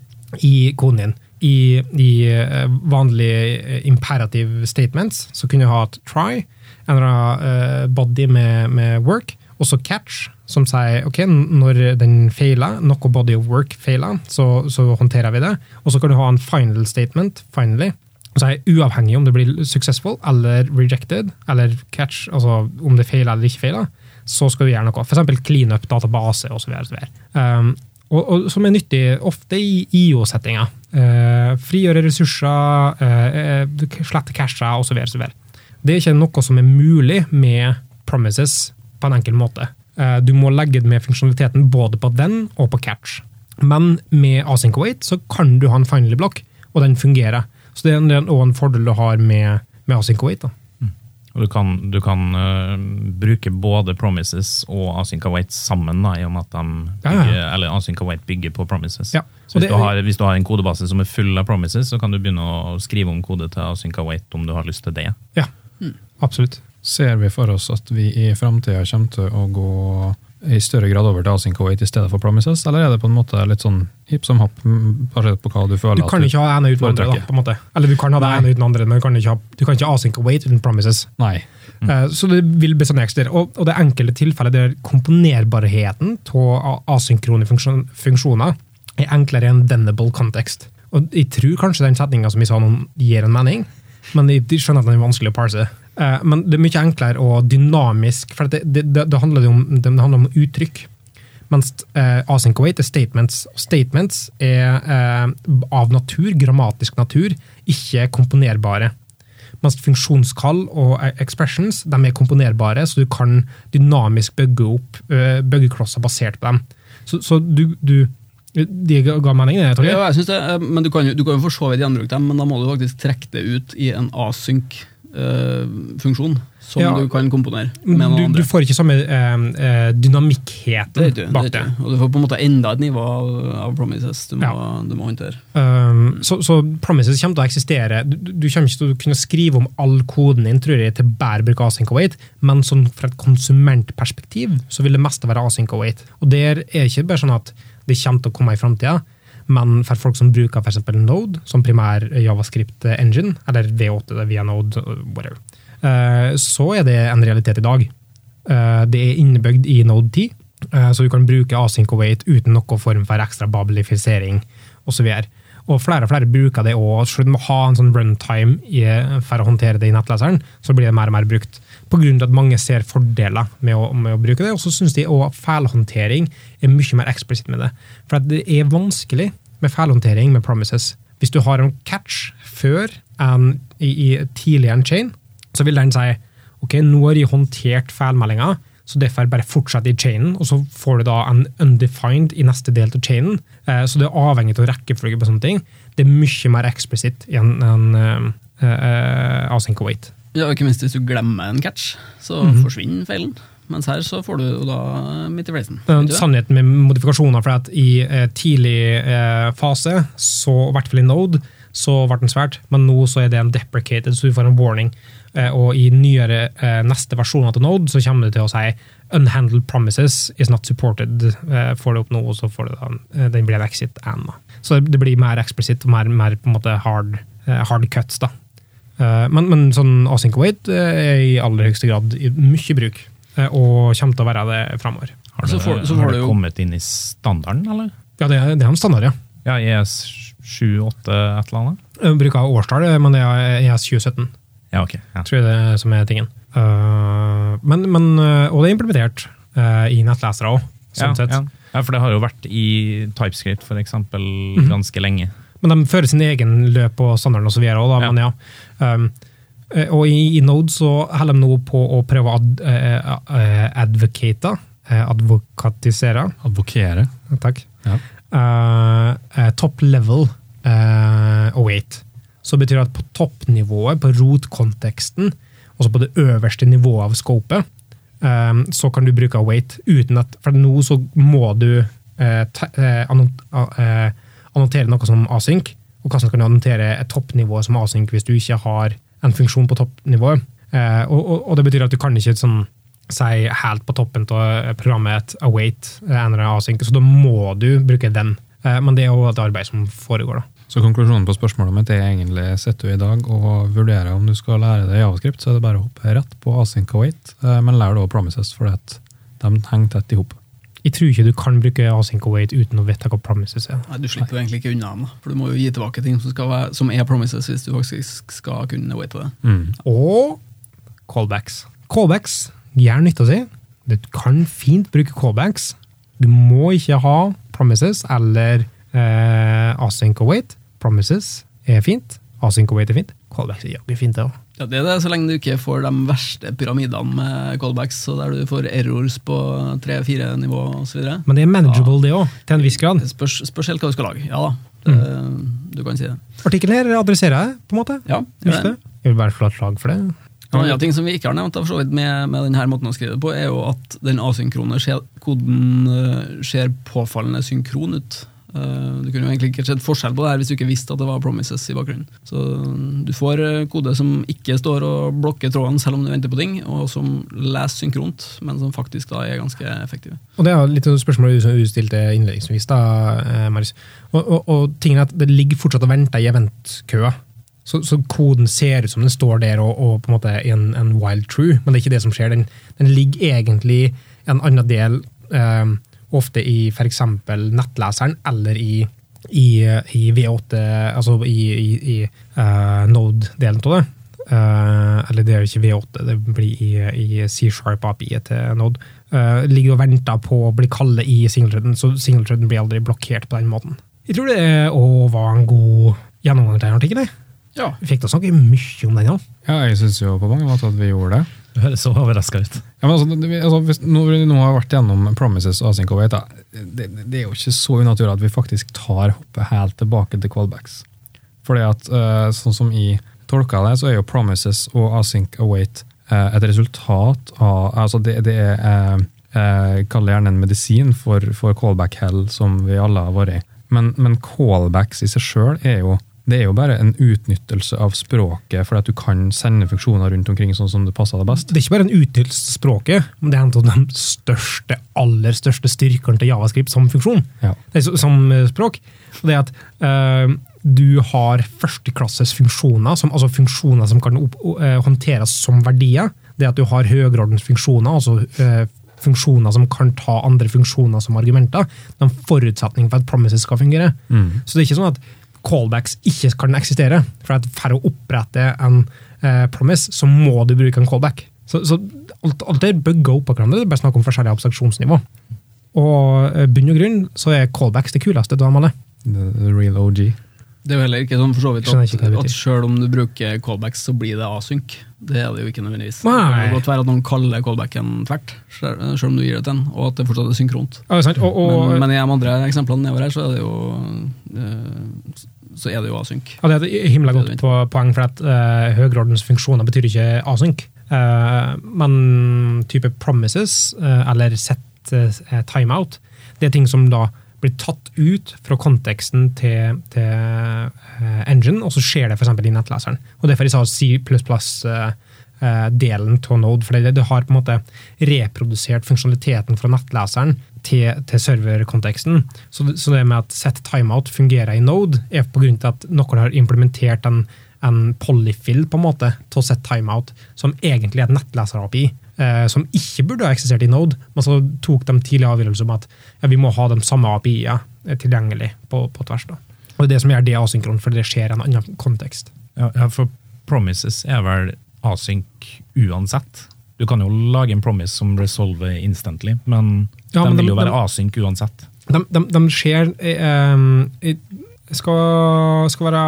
i koden din. I, i eh, vanlige eh, imperative statements så kunne du ha et try, en eller annen eh, body med, med work, og så catch, som sier ok, når den feiler, noe body of work feiler, så, så håndterer vi det. Og så kan du ha en final statement, finally, så er uavhengig om det blir successful eller rejected, eller catch, altså om det feiler eller ikke feiler, så skal du gjøre noe. Eksempel clean up database osv. Um, og, og som er nyttig ofte i IO-settinger. Uh, frigjøre ressurser, uh, slette casher osv. Det er ikke noe som er mulig med promises på en enkel måte. Uh, du må legge med funksjonaliteten både på den og på catch. Men med async await så kan du ha en finally block, og den fungerer. Så det er òg en fordel du har med, med async await. da. Og du kan, du kan uh, bruke både promises og async await sammen, da, i og med at de Ja, ja. eller async await bygger på promises. Ja, Så hvis, det- du har, hvis du har en kodebase som er full av promises, så kan du begynne å skrive om kode til async await om du har lyst til det. Ja, absolutt. Ser vi for oss at vi i framtida kommer til å gå i større grad over til async await i stedet for promises, eller er det på en måte litt sånn hipp som happ, mm, basert på hva du føler Du kan ikke ha ene uten andre. da, på en måte. Eller du kan ha det ene uten andre, men du kan ikke ha, du kan ikke async await uten promises. Nei. Eh, Så det vil bli sånn ekstra. Og, og det enkelte tilfellet der komponerbarheten av asynkrone funksjon, funksjoner er enklere enn dennable context. Og jeg tror kanskje den setninga som vi sa nå, gir en mening, men jeg skjønner at den er vanskelig å parse. Eh, Men det er mye enklere og dynamisk, for det, det, det, handler, om, det handler om uttrykk. Mens eh, async await er statements. Statements er eh, av natur, grammatisk natur, ikke komponerbare. Mens funksjonskall og eh, expressions de er komponerbare, så du kan dynamisk bygge opp eh, byggeklosser basert på dem. Så, så du, du De ga mening, det, jeg. Ja, jeg synes det, eh, men du kan jo, du kan jo for så vidt gjenbruke dem, men da må du faktisk trekke det ut i en async-funksjon, som Ja. du kan komponere med noen Du, andre. du får ikke samme eh, eh, dynamikkheten bak det. Og du får på en måte enda et nivå av, av promises du må, Ja. du må håndtere. Um, så, så Promises kommer til å eksistere. Du, du kommer ikke til å kunne skrive om all koden din tror jeg, til bare bruk async await, men sånn fra et konsumentperspektiv så vil det meste være async await. Og der er det ikke bare sånn at det kommer til å komme i framtida, men for folk som bruker eksempel Node som primær javascript engine, eller V8 via Node, whatever, eh, så er det en realitet i dag. Eh, Det er innebygd i Node 10, eh, så du kan bruke async await uten noen form for ekstra babelifisering osv. Og flere og flere bruker det òg. Selv om du må ha en sånn runtime for å håndtere det i nettleseren, så blir det mer og mer brukt. Av at mange ser fordeler med å, med å bruke det. Og så syns de òg feilhåndtering er mye mer eksplisitt med det. For det er vanskelig med feilhåndtering med promises. Hvis du har en catch før en, i, i tidligere chain, så vil den si ok, nå har jeg håndtert feilmeldinga, så derfor bare fortsetter i chainen, og så får du da en undefined i neste del av chainen. Eh, Så det er avhengig av rekkefølge på sånne ting. Det er mye mer eksplisitt enn en, uh, uh, async await. Ja, ikke minst hvis du glemmer en catch, så Mhm. forsvinner feilen. Mens her så får du jo da midt i fleisen. Sannheten med modifikasjoner, for at i eh, tidlig eh, fase, så i hvert fall i Node, så ble den svært, men nå så er det en deprecated, så du får en warning. Eh, og i nyere eh, neste versjoner til Node, så kommer det til å si unhandled promises is not supported. Eh, får det opp nå, så får det da, eh, den blir en exit and. Så det blir mer eksplisitt og mer, mer på en måte hard, hard cuts. da. Eh, men, men sånn async await er i aller høyeste grad i mye bruk, og kommer til å være det framover. Har Så det, får- så har det du jo- kommet inn i standarden, eller? Ja, det er, det er en standard, ja. Ja, ES 7-8 et eller annet? Jeg bruker årstall, men det er ES 2017. Ja, ok. Ja. Tror jeg det som er tingen. Uh, men, men, uh, og det er implementert uh, i nettlesere òg, sånn ja, sett. ja. ja, for det har jo vært i TypeScript for eksempel Mhm. ganske lenge. Men de fører sin egen løp og standard og så videre òg, da. Ja. Men ja. Um, og i, i Node så holder de nå på å prøve å ad, uh, advocate, advokatisere, Advokere. takk, Ja. top level uh, await. Så betyr det at på toppnivået, på rotkonteksten, også på det øverste nivået av scopet, um, så kan du bruke await uten at For nå så må du anno- uh, annotere noe som async, og hvordan kan du annotere et toppnivå som async hvis du ikke har en funksjon på toppnivået. Og, det betyr at du kan ikke sånn si helt på toppen av programmet et await eh, en eller annen async, så da må du bruke den. Eh, Men det er jo et arbeid som foregår, da. Så konklusjonen på spørsmålet mitt er egentlig sitter du i dag og vurderer om du skal lære deg javascript, så er det bare å hoppe rett på async await, eh, men lær da promises, for at de henger tett i hop. Jeg tror ikke du kan bruke async await uten å vite hva promises er. Nei, Du slipper jo egentlig ikke unna den, for du må jo gi tilbake ting som, skal være, som er promises, hvis du faktisk skal kunne waite det. Mm. Og callbacks. Callbacks gjør nytta si. Du kan fint bruke callbacks. Du må ikke ha promises eller eh, async await. Promises er fint. Async await er fint. Callbacks er jaggu fint, det òg. Ja, det er det, så lenge du ikke får de verste pyramidene med callbacks, så der du får errors på tre-fire nivå osv. Men det er manageable, det òg, til en viss grad. Spørs, spørs helt hva du skal lage. Ja da, det, du kan si det. Artikkelen her adresserer jeg, på en måte. Ja, gjør det. det? Jeg vil bare slå et slag for det. En annen ting som vi ikke har nevnt for så vidt med, med denne måten å skrive det på, er jo at den asynkrone koden eh, ser påfallende synkron ut. Eh, Du kunne jo egentlig ikke sett forskjell på det her hvis du ikke visste at det var promises i bakgrunnen. Så mm, du får eh, kode som ikke står og blokker trådene selv om du venter på ting, og som leser synkront, men som faktisk da er ganske effektive. Og det er litt av spørsmålet du stilte innledningsvis, da, eh, Marius. Og, og, og tingen er at det ligger fortsatt og venter i eventkøa. så, så koden ser ut som den står der og, og på en måte en, en wild true, men det er ikke det som skjer. Den, den ligger egentlig en annen del, eh, ofte i f.eks. nettleseren eller i, i, i V8, altså i, i, i uh, Node-delen av det. Uh, eller det er jo ikke V8, det blir i, i C-sharp API til Node. Uh, ligger og venter på å bli kallet i singletrøden, så singletrøden blir aldri blokkert på den måten. Jeg tror det òg var en god gjennomgang til den artikkelen. Ja. Vi fikk da snakke mye om den òg. Ja, jeg syns jo på mange måter at vi gjorde det. Du [LAUGHS] høres så overraska ut. Ja, men altså, altså, hvis, vi nå har vært gjennom Promises og Async Await, det, det er jo ikke så unaturlig at vi faktisk tar hoppet helt tilbake til callbacks. Fordi at, uh, sånn som jeg tolker det, så er jo Promises og Async Await uh, et resultat av altså det, det er uh, eh, Kall det gjerne en medisin for, for callback-hell, som vi alle har vært i. Men, men callbacks i seg sjøl er jo det er jo bare en utnyttelse av språket, fordi at du kan sende funksjoner rundt omkring sånn som det passer deg best. Det er ikke bare en utnyttelse av språket, men det er en av de største, aller største styrkene til Javascript som funksjon. Ja. Som eh, språk. Og det er at øh, du har førsteklasses funksjoner, som, altså funksjoner som kan opp, øh, håndteres som verdier. Det at du har høyreordens funksjoner, altså øh, funksjoner som kan ta andre funksjoner som argumenter. Det er en forutsetning for at promises skal fungere. Så det er ikke sånn at callbacks ikke kan eksistere. For for å opprette en eh, promise, så må du bruke en callback. Så, så alt, alt det bør gå opp av hverandre. Det er bare snakk om forskjellige abstraksjonsnivå. Og eh, bunn og grunn så er callbacks det kuleste har med. The, the real OG. Det er jo heller ikke sånn for så vidt at, at selv om du bruker callbacks, så blir det async. Det er det jo ikke nødvendigvis. Nei. Det kan godt være at noen kaller callbacken tvert, selv om du gir det til en, og at det fortsatt er synkront. Ja, sant? Og, og, Men, men i de andre eksemplene nedover her, så er det jo eh, så er det jo async. Ja, det er et himla godt på, poeng, for at uh, høyreordens funksjoner betyr ikke async. Uh, men type promises, uh, eller set uh, timeout, det er ting som da blir tatt ut fra konteksten til, til uh, engine, og så skjer det f.eks. i nettleseren. Og Derfor jeg sa C++ eh, eh, av Node, for det, det har på en måte reprodusert funksjonaliteten fra nettleseren til, til serverkonteksten. Så, så det med at set timeout fungerer i Node, er til at noen har implementert en, en polyfill på en måte til å set timeout, som egentlig er et nettleser-API. Eh, som ikke burde ha eksistert i Node, men så tok de tidlig avgjørelse om at ja, vi må ha de samme API-ene tilgjengelig på, på tvers. Da. Og det er det som gjør det asynkron, for det skjer i en annen kontekst. Ja, for promises er vel asynk uansett. Du kan jo lage en promise som resolver instantly, men Ja, den men vil jo være de- asynk uansett. De, de, de skjer eh, Jeg skal, skal være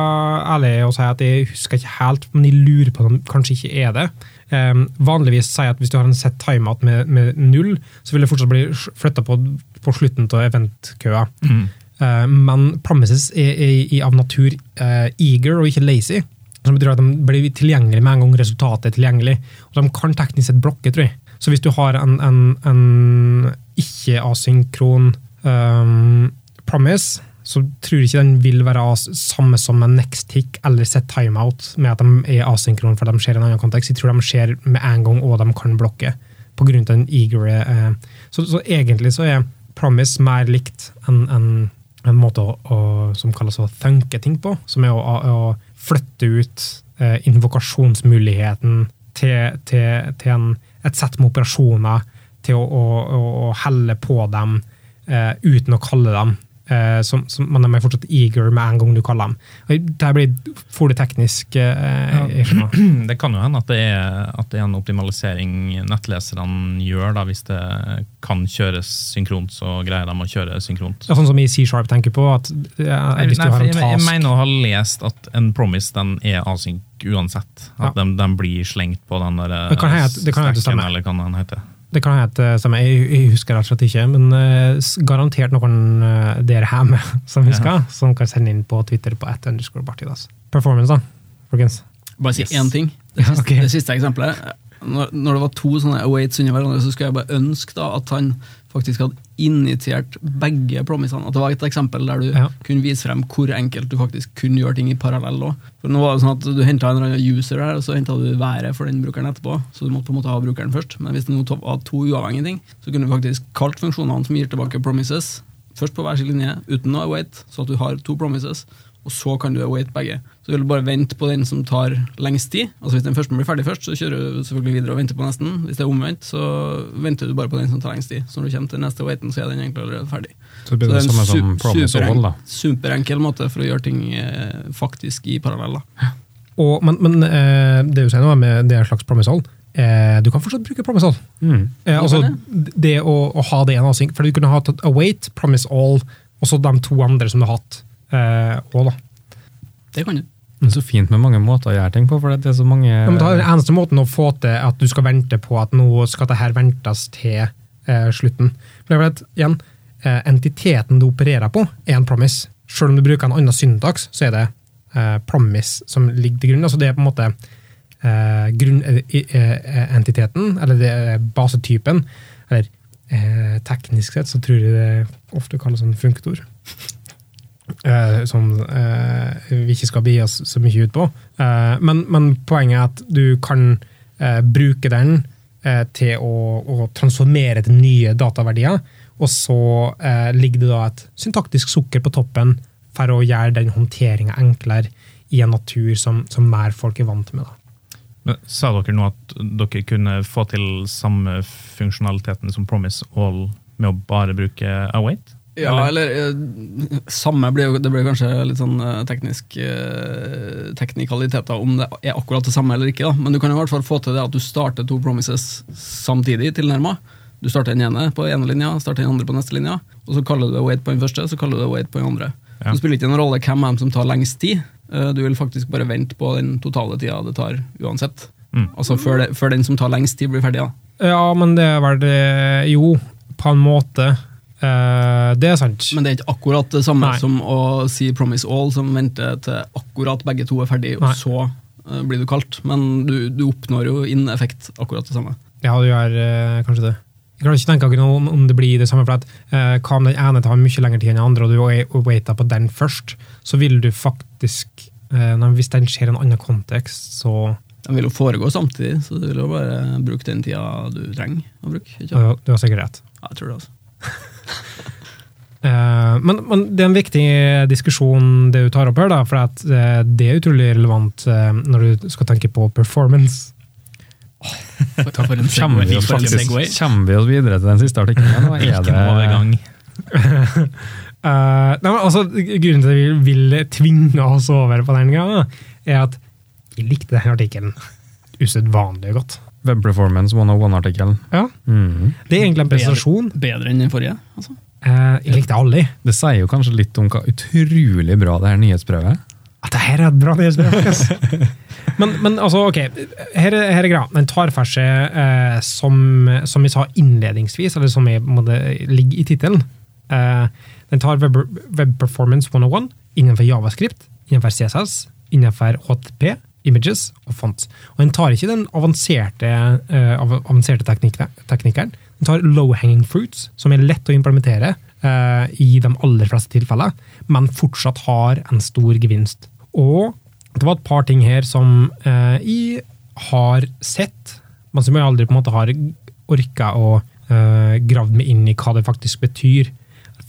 ærlig og si at jeg husker ikke helt, men jeg lurer på om de kanskje ikke er det. Um, vanligvis sier jeg at hvis du har en set timeout med, med null, så vil det fortsatt bli flytta på, på slutten av eventkøa. Eh, men promises er, er, er av natur uh, eager og ikke lazy. Som betyr at de blir tilgjengelig med en gang resultatet er tilgjengelig. Og de kan teknisk sett blokke, tror jeg. Så hvis du har en, en, en ikke-asynkron um, promise, så tror jeg ikke den vil være samme som en next tick eller set timeout med at de er asynkron for de skjer i en annen kontekst. Jeg tror de skjer med en gang, og de kan blokke på grunn av den eager eh, så, så egentlig så er promise mer likt en, en, en måte å, å, som kalles å thunke ting på, som er å, å, flytte ut eh, invokasjonsmuligheten til, til, til en, et sett med operasjoner til å, å, å helle på dem eh, uten å kalle dem. Eh, som, som, men de er fortsatt eager med en gang du kaller dem. Her blir for det teknisk. Eh, jeg. [CLEARS THROAT] Det kan jo hende at det er, at det er en optimalisering nettleserne gjør, da, hvis det kan kjøres synkront, så greier de å kjøre synkront. Ja, sånn som i C-sharp tenker på, at eh, Nei, nei, jeg, jeg mener å ha lest at en promise den er async uansett. At Ja. de, de blir slengt på den der Det kan hende- det kan det eller hva den heter. Det kan hete som jeg, jeg husker rett og slett ikke, men uh, garantert noen uh, der hjemme [LAUGHS] som husker, som kan sende inn på Twitter på at underscore partidas. Performance, da, folkens. Bare si Yes. én ting. Det siste, okay. det siste eksempelet. Når, når det var to sånne awaits under hverandre, så skulle jeg bare ønske da at han faktisk hadde initiert begge promisene. At det var et eksempel der du Ja. kunne vise frem hvor enkelt du faktisk kunne gjøre ting i parallell. For nå var det sånn at Du henta en user der, og så henta du været for den brukeren etterpå. Så du måtte på en måte ha brukeren først. Men hvis det nå var to uavhengige ting, så kunne du faktisk kalt funksjonene som gir tilbake promises, først på hver sin linje uten å await, så at du har to promises. og så kan du await begge. Så du vil bare vente på den som tar lengst tid. Altså Hvis den første blir ferdig først, så kjører du selvfølgelig videre og venter på nesten. Hvis det er omvendt, så venter du bare på den som tar lengst tid. Så når du kommer til neste waiten, så er den egentlig allerede ferdig. Så det blir det Så samme som su- Promise superenk- All, da. Superenkel måte for å gjøre ting eh, faktisk i parallell. Og, men men eh, det du sier nå med det er en slags promise eh, du kan fortsatt bruke promise all. Mm. Eh, altså, det å, å ha det ene for du kunne hatt await, promise all, og så de to andre som du har hatt. Eh, også, da. Det kan du. Det er så fint med mange måter å gjøre ting på, for det er så mange Ja, men da er den eneste måten å få til at du skal vente på at nå skal det her ventes til eh, slutten. For det er at, igjen, eh, Entiteten du opererer på, er en promise. Selv om du bruker en annen syntaks, så er det eh, promise som ligger til grunn. Altså det er på en måte eh, grunnentiteten, eller det basetypen. Eller eh, teknisk sett så tror jeg det ofte kalles en funktor. Eh, som eh, vi ikke skal begi oss så mye ut på. Eh, men, men poenget er at du kan eh, bruke den eh, til å, å transformere til nye dataverdier, og så eh, ligger det da et syntaktisk sukker på toppen for å gjøre den håndteringa enklere i en natur som, som mer folk er vant med. Da. Men Sa dere nå at dere kunne få til samme funksjonaliteten som Promise All med å bare bruke Await? Ja, eller eller Samme blir jo Det blir kanskje litt sånn eh, teknisk eh, teknikaliteter om det er akkurat det samme eller ikke. da Men du kan i hvert fall få til det at du starter to promises samtidig tilnærma. Du starter den ene på ene linja, starter den andre på neste linja. Og så kaller du det wait på den første, så kaller du det wait på den andre. Ja. Det spiller ikke en rolle hvem av dem som tar lengst tid. Eh, Du vil faktisk bare vente på den totale tida det tar uansett. Mm. Altså før, det, før den som tar lengst tid, blir ferdig. da Ja, men det er vel Jo, på en måte. Eh, det er sant. Men det er ikke akkurat det samme Nei. som å si Promise All, som venter til akkurat begge to er ferdig, og Nei. så eh, blir du kalt. Men du, du oppnår jo inn effekt akkurat det samme. Ja, du gjør kanskje det. Jeg klarer ikke tenke akkurat om, det blir det samme. for at eh, Hva om den ene tar mye lengre tid enn den andre, og du wa- waiter på den først, så vil du faktisk eh, Hvis den skjer i en annen kontekst, så Den vil jo foregå samtidig, så du vil jo bare bruke den tida du trenger å bruke. Ikke? Du har sikkert rett. Ja, jeg tror det, altså. [LAUGHS] Eh, men, men det er en viktig diskusjon det du tar opp her, da, for at, eh, det er utrolig relevant eh, når du skal tenke på performance. For, for en Kommer vi, oss faktisk, kommer vi oss videre til den siste artikkelen? Nå er Ikke det- noe [LAUGHS] Eh, nei, men altså, grunnen til at vi vil tvinge oss over på den greia, er at jeg likte denne artikkelen usedvanlig godt. Web Performance 101-artikkelen. Ja, Mm. Det er egentlig en presentasjon. Bedre enn den forrige. Altså. Uh, jeg likte alle. Det sier jo kanskje litt om hva utrolig bra det her nyhetsbrevet er. At det her er et bra nyhetsbrev. faktisk. [LAUGHS] men, men altså, ok, her er, her er greia. Den tar for seg, eh, som, som vi sa innledningsvis, eller som jeg, måtte, ligger i tittelen, eh, den tar web, web Performance 101 innenfor Javascript, innenfor CSS, innenfor HTP, images og fonts. Og den tar ikke den avanserte, uh, avanserte teknikk- Den tar low-hanging fruits, som er lett å implementere uh, i de aller fleste tilfeller, men fortsatt har en stor gevinst. Og det var et par ting her som uh, jeg har sett, men som jeg aldri på en måte har orka å uh, gravd meg inn i hva det faktisk betyr.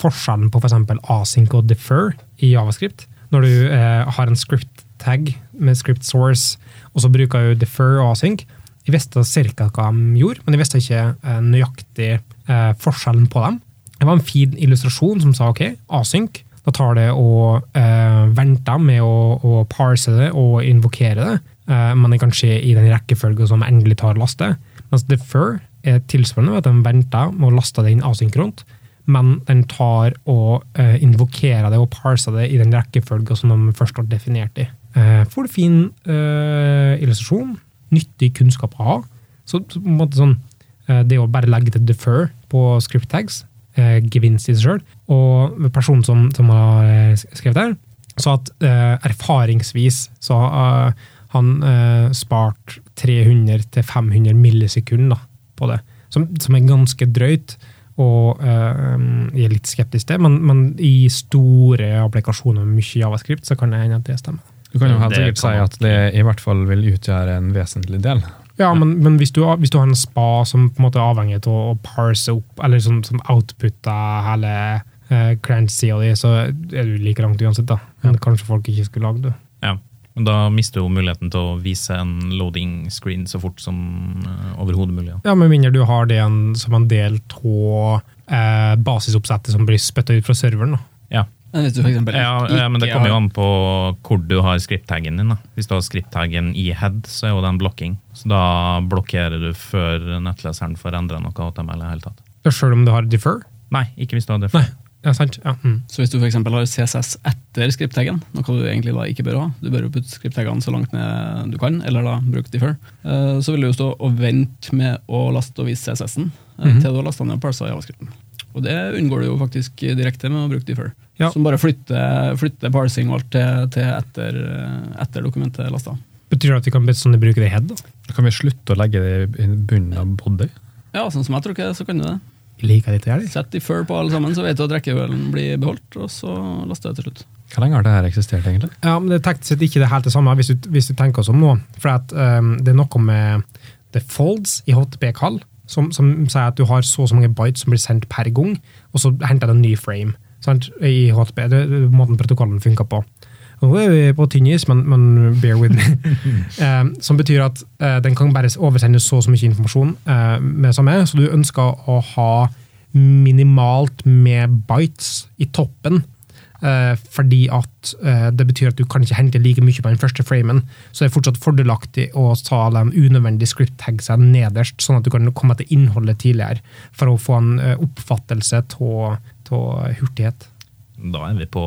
Forskjellen på f.eks. async og defer i javascript. Når du eh, har en script tag med script source, og så bruker du defer og async. Jeg visste ca. hva de gjorde, men jeg visste ikke eh, nøyaktig eh, forskjellen på dem. Det var en fin illustrasjon som sa ok, async. Da tar det og eh, venter med å, å parse det og invokere det, eh, men det kan skje i den rekkefølgen som endelig tar laste. Mens defer er tilsvarende at de venter med å laste det inn asynkront, men den tar og eh, invokerer det og parser det i den rekkefølgen som de først har definert i. Eh, for fin eh, illustrasjon, nyttig kunnskap å ha. Så, så på en måte sånn, det å bare legge til defer på script tags, gevinst i seg sjøl. Og personen som, som har skrevet der, sa at erfaringsvis så har han spart 300-500 millisekunder på det. Som, som er ganske drøyt, og uh, jeg er litt skeptisk til, men, men i store applikasjoner med mye javascript, så kan det hende at det stemmer. Du kan jo helt sikkert si at det i hvert fall vil utgjøre en vesentlig del. Ja, men, men hvis, du, har- hvis du har en spa som på en måte er avhengig av å, å parse opp, eller som, som outputter hele uh, client-sida di, så er du like langt uansett, da. Men kanskje folk ikke skulle lagd det. Men da mister du jo muligheten til å vise en loading screen så fort som uh, overhodet mulig. Ja. Ja, Med mindre du har det en, som en del av eh, basisoppsettet som blir spytta ut fra serveren. da. Ja. Men hvis du eksempel Ja, ja, men det kommer jo an på hvor du har script-taggen din. da. Hvis du har script-taggen i head, så er jo den en blokking. Så da blokkerer du før nettleseren får endra noe HTML i hele tatt. Selv om du har defer? Nei, ikke hvis du har defer. Nei. Ja, sant. Ja. Mm. Så hvis du for eksempel har CSS etter skripttaggen, noe du egentlig da ikke bør ha, du bør jo putte skripttaggene så langt ned du kan, eller da bruke defer, eh, så vil du jo stå og vente med å laste og vise CSS-en mm Mhm. til du har lasta ned og parsa javascripten. Og det unngår du jo faktisk direkte med å bruke defer. Ja. Som bare flytter, flytter parsing og alt til, til etter, eh, etter dokumentet er lasta. Betyr det at vi kan bestandig bruke det i head? da? Kan vi slutte å legge det i bunnen av body? Ja, sånn som jeg tror ikke, så kan du det. Liker til det. Sett defer på alle sammen, så vet du at rekkefølgen blir beholdt, og så laster det til slutt. Hvor lenge har det her eksistert, egentlig? Ja, men det er teknisk sett ikke det helt det samme, hvis du, hvis du tenker oss om nå. For at, um, det er noe med the folds i HTP-kall, som, som sier at du har så og så mange bytes som blir sendt per gang, og så henter den en ny frame sant? i HTP. Det er måten protokollen funker på. Nå er vi på tynn is, men, men bear with me. um, [LAUGHS] som betyr at uh, den kan bare oversende så og så mye informasjon uh, med samme, så du ønsker å ha minimalt med bytes i toppen Eh, fordi at eh, det betyr at du kan ikke hente like mye på den første framen. Så det er fortsatt fordelaktig å ta de unødvendige script tagsene nederst, sånn at du kan komme til innholdet tidligere, for å få en eh, oppfattelse av hurtighet. Da er vi på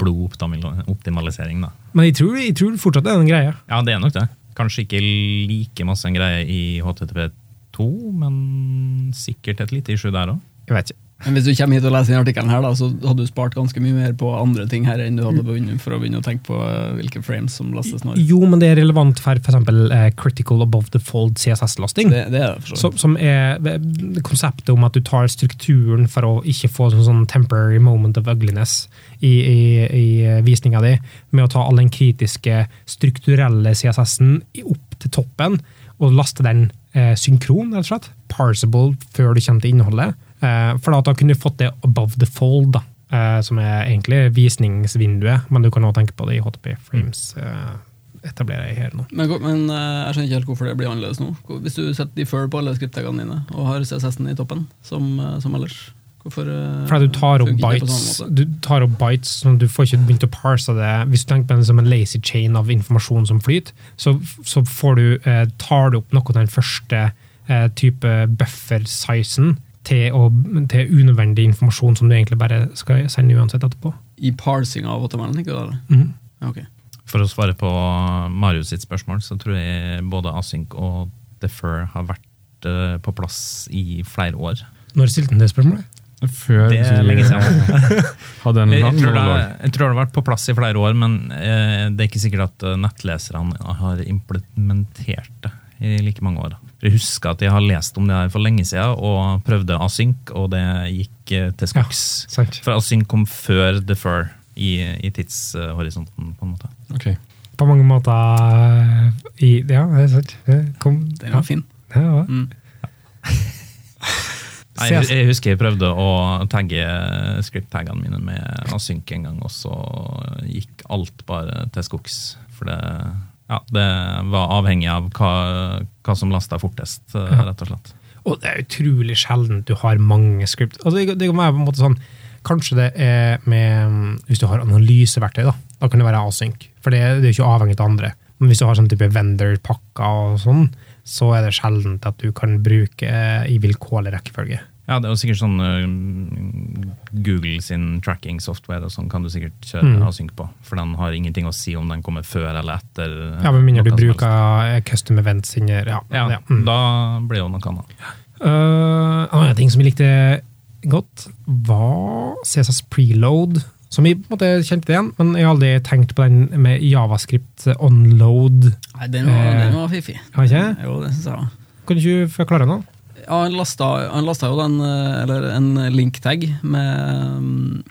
blodoptimalisering, da. Men jeg tror, jeg tror fortsatt det er en greie. Ja, det er nok det. Kanskje ikke like masse en greie i HTTP2, men sikkert et lite issue der òg. Jeg vet ikke. Men hvis du kommer hit og leser denne artikkelen, her, da, så hadde du spart ganske mye mer på andre ting her enn du hadde begynt, for å begynne å tenke på eh, hvilke frames som lastes når. Jo, men det er relevant for f.eks. Uh, critical above the fold CSS-lasting. Det, det er det, Som, som er konseptet om at du tar strukturen for å ikke få sånn, sånn temporary moment of ugliness i, i, i visninga di, med å ta all den kritiske, strukturelle CSS-en opp til toppen, og laste den eh, synkron, rett og slett. Parsable før du kommer til innholdet. Eh, for da, da kunne du fått det above the fold, da, eh, som er egentlig visningsvinduet, men du kan også tenke på det i HTP Frames. Eh, etablerer jeg her nå. Men, men jeg skjønner ikke helt hvorfor det blir annerledes nå. Hvis du setter defer på alle skripttagene dine og har CSS-en i toppen, som, som ellers, hvorfor eh, Fordi du tar opp bytes, du tar opp bites sånn du får ikke begynt å parse det. Hvis du tenker på det som en lazy chain av informasjon som flyter, så, så får du, eh, tar du opp noe av den første eh, type buffer-sizen til, å- til unødvendig informasjon som du egentlig bare skal sende uansett etterpå. I parsing av HTML, ikke sant? Mm. eller? Mhm. Ja, ok. For å svare på Marius sitt spørsmål, så tror jeg både async og defer har vært eh, på plass i flere år. Når stilte han det spørsmålet? Før Det er lenge siden. [LAUGHS] hadde en Jeg, tror det, jeg tror det har vært på plass i flere år, men eh, det er ikke sikkert at eh, nettleserne har implementert det i like mange år. Jeg husker at jeg har lest om det her for lenge siden og prøvde async, og det gikk eh, til skogs. Ja, For async kom før defer i, i tidshorisonten, på en måte. Ok. På mange måter eh, i, Ja, det er sant. Det Kom, Den ja, var fin. det var. Mm. [LAUGHS] Nei, jeg, jeg husker jeg prøvde å tagge script-taggene mine med async en gang, og så gikk alt bare til skogs. For det, ja, det var avhengig av hva, hva som lasta fortest, eh, Ja. rett og slett. Og det er utrolig sjelden du har mange script. Altså, det, det kan være på en måte sånn, Kanskje det er med mm, Hvis du har analyseverktøy, da, da kan det være asynk. For det, det er ikke avhengig av andre. Men hvis du har sånn type vendor-pakker og sånn, så er det sjeldent at du kan bruke eh, i vilkårlig rekkefølge. Ja, det er jo sikkert sånn uh, Google sin tracking-software og sånn kan du sikkert kjøre Mm. async på. For den har ingenting å si om den kommer før eller etter. eh, Ja, Med mindre du bruker eh, custom events inni ja, Ja, ja. Mm. da blir det jo noe annet. Uh, en annen ting som jeg likte godt, var CSS preload. Som jeg på en måte kjente igjen, men jeg har aldri tenkt på den med javascript onload. Nei, den var, Eh. den var fiffig. Har ikke? Jo, det synes jeg var. Kan ikke forklare noe? Ja, han lasta, han lasta jo den, eh, eller en link-tag med um,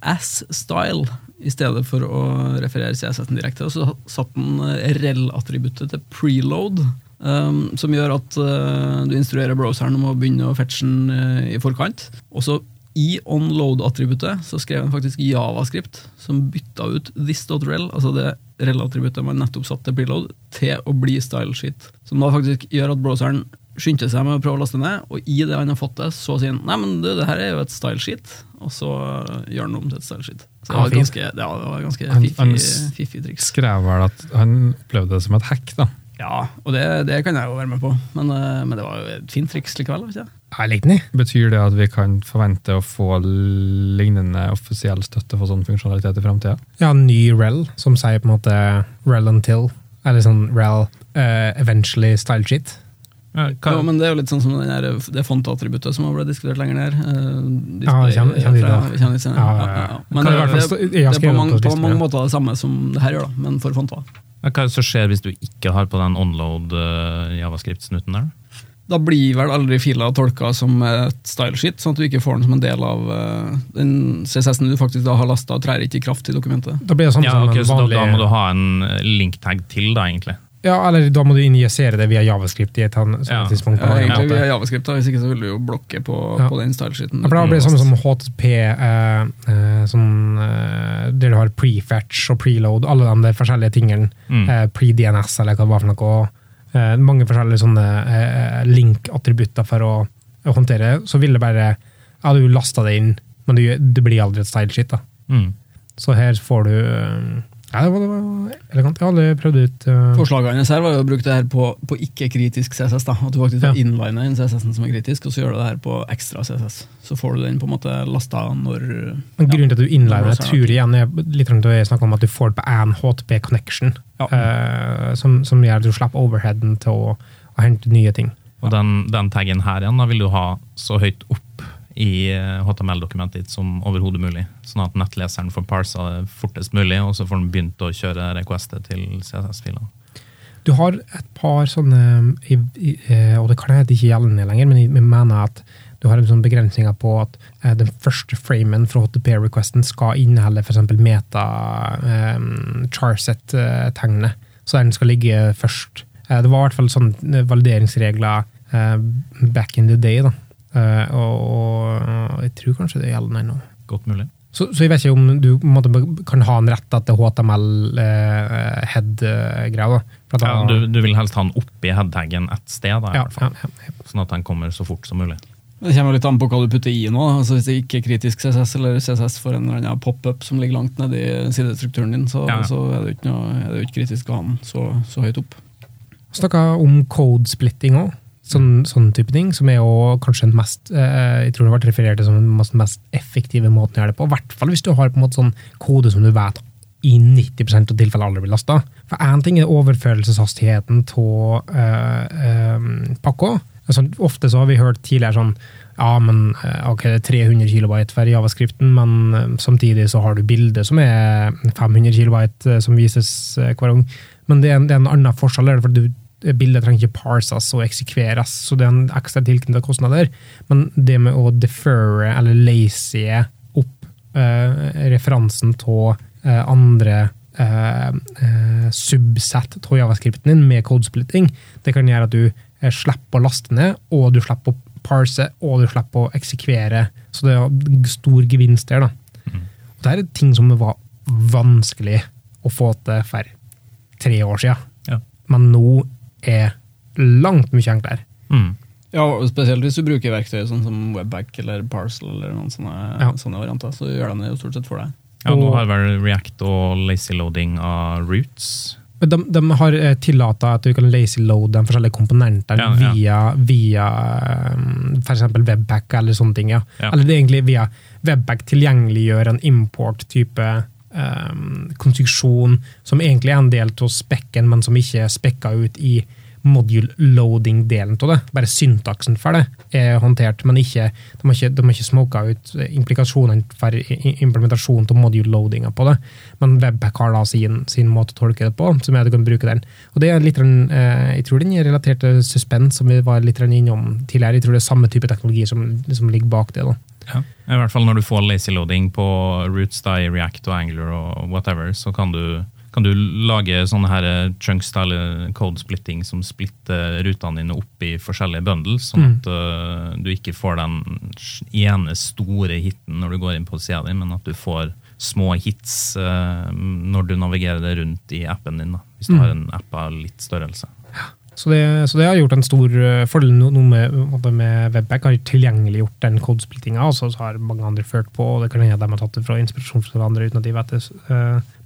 ass-style i stedet for å referere CS-en direkte. Og så satt han eh, rel-attributtet til preload, um, som gjør at uh, du instruerer browseren om å begynne å fetche den uh, i forkant. Og så i onload-attributtet så skrev han faktisk javascript som bytta ut this.rel, altså det rel-attributtet man nettopp satte til preload, til å bli stylesheet. Som da faktisk gjør at browseren skyndte seg med å prøve å laste ned, og i det han har fått det, så sier han nei, men du, det her er jo et stylesheet, og så gjør han det om til et stylesheet. Så det var ganske, det var ganske Han- han fiffig, triks. Skrev vel at han opplevde det som et hack, da. Ja, og det, det kan jeg jo være med på, men, eh, men det var jo et fint triks likevel. Ikke? Jeg likte den. Betyr det at vi kan forvente å få lignende offisiell støtte for sånn funksjonalitet i framtida? Ja, ny rel, som sier på en måte rel until, eller sånn rel uh, eventually style sheet. Ja, Jo, men det er jo litt sånn som den der, det fontattributtet som har blitt diskutert lenger ned. eh, Ja, kjenner- kjenner fra- kjenner Ja, ja, ja. Men det, det, det, er på mange, på mange måter det samme som det her gjør, da, men for fonter. hva er det som skjer hvis du ikke har på den onload eh, javascript-snuten der? Da blir vel aldri fila tolka som et stylesheet, sånn at du ikke får den som en del av eh, den CSS-en du faktisk da har lasta og trer ikke i kraft i dokumentet. Da blir det sånn Ja, som ok, en så da, da må du ha en link-tag til, da, egentlig. Ja, eller da må du injisere det via javascript i et sånt Ja. tidspunkt. Ja, en egentlig via javascript, da, hvis ikke så vil du jo blokke på, Ja. på den stylesheeten. Ja, det blir det samme som HTTP, eh, eh, sånn, eh, der du har prefetch og preload, alle de der forskjellige tingene. Mm. Eh, Pre-DNS eller hva det var for noe. Eh, mange forskjellige sånne eh, link-attributter for å, å håndtere. Så vil det bare Ja, du lasta det inn, men du, det blir aldri et style-shit. da. Mm. Så her får du eh, Ja, det var, det var elegant. Jeg har aldri prøvd ut uh... Forslaget hans her var jo å bruke det her på, på ikke-kritisk CSS. da, At du faktisk Ja. inliner inn CSS-en som er kritisk, og så gjør du det her på ekstra CSS. Så får du den på en måte lasta når Men grunnen til at du innliner jeg Ja. tror igjen er litt rundt snakke om at du får det på én HTP connection, Ja. uh, som, som gjør at du slipper overheaden til å, å hente nye ting. Og den, den taggen her igjen da vil du ha så høyt opp i eh, HTML-dokumentet ditt som overhodet mulig. Sånn at nettleseren får parsa det fortest mulig, og så får den begynt å kjøre requestet til CSS-filene. Du har et par sånne, eh, og det kan hende ikke gjeldende lenger, men jeg mener at du har en sånn begrensninger på at eh, den første framen fra HTP-requesten skal inneholde f.eks. meta eh, charset-tegnet, så den skal ligge først. Eh, det var i hvert fall sånne valideringsregler eh, back in the day, da. Eh, og, og jeg tror kanskje det gjelder ennå. Godt mulig. Så, så jeg vet ikke om du på en måte, kan ha en rett til HTML-head-greia. Ja, du, du vil helst ha den oppi head-taggen et sted, da, i ja, hvert fall. ja, ja. sånn at den kommer så fort som mulig. Det kommer litt an på hva du putter i nå. altså Hvis det ikke er kritisk CSS, eller CSS for en eller annen pop-up som ligger langt nedi i sidestrukturen din, så, så er det jo ikke, noe, er det ikke kritisk å ha den så, så høyt opp. Snakka om code splitting òg. Sånn, sånn type ting, som er jo kanskje den mest eh, jeg tror det har vært referert til som den mest, effektive måten å gjøre det på. I hvert fall hvis du har på en måte sånn kode som du vet i 90 av tilfellene aldri blir lasta. For én ting er overførelseshastigheten av uh, pakka. Altså, ofte så har vi hørt tidligere sånn ja, men eh, ok, det er 300 kilobyte for javascripten, men eh, samtidig så har du bilde som er 500 kilobyte eh, som vises eh, hver gang. Men det er en, det er en annen forskjell, der, for du, bildet trenger ikke parses og eksekveres, så det er en ekstra tilknyttet kostnad der. Men det med å deferre eller lazy opp eh, referansen av eh, andre eh, eh, subset av javascripten din med codesplitting, det kan gjøre at du eh, slipper å laste ned, og du slipper å parse, og du slipper å eksekvere. Så det er stor gevinst der. da. Det er ting som var vanskelig å få til for tre år siden. Ja. Men nå er langt mye enklere. Mm. Ja, Spesielt hvis du bruker verktøy sånn som Webback eller Parcel eller noen sånne, Ja. sånne varianter, så gjør de det jo stort sett for deg. Ja, nå har vel React og lazy loading av roots. De, de har tillata tillatet at du kan lazy load de forskjellige komponentene Ja, ja. via, via um, f.eks. Webpack eller sånne ting. Ja. Ja. Eller det er egentlig via Webpack tilgjengeliggjør en import-type um, konstruksjon som egentlig er en del av spekken, men som ikke er spekka ut i module loading-delen av det. Bare syntaksen for det er håndtert, men ikke, de har ikke, de ikke smoka ut implikasjonene for implementasjonen av module loadinga på det. Men Webpack har da sin, sin måte å tolke det på, som er at du kan bruke den. Og det er litt, eh, Jeg tror den er relatert til suspens, som vi var litt innom tidligere. Jeg tror det er samme type teknologi som, som ligger bak det. da. Ja. I hvert fall når du får lazy loading på roots da, i React og Angular og whatever, så kan du, kan du lage sånne her eh, chunks eller code splitting som splitter rutene dine opp i forskjellige bundles, sånn Mm. at eh, du ikke får den ene store hiten når du går inn på sida di, men at du får små hits eh, når du navigerer det rundt i appen din, da, hvis du Mm. har en app av litt størrelse. Så det, så det har gjort en stor fordel nå med, med Webback. Har tilgjengeliggjort den kodesplittinga, og så har mange andre ført på. og Det kan hende de har tatt det fra inspirasjon fra andre uten at de vet det.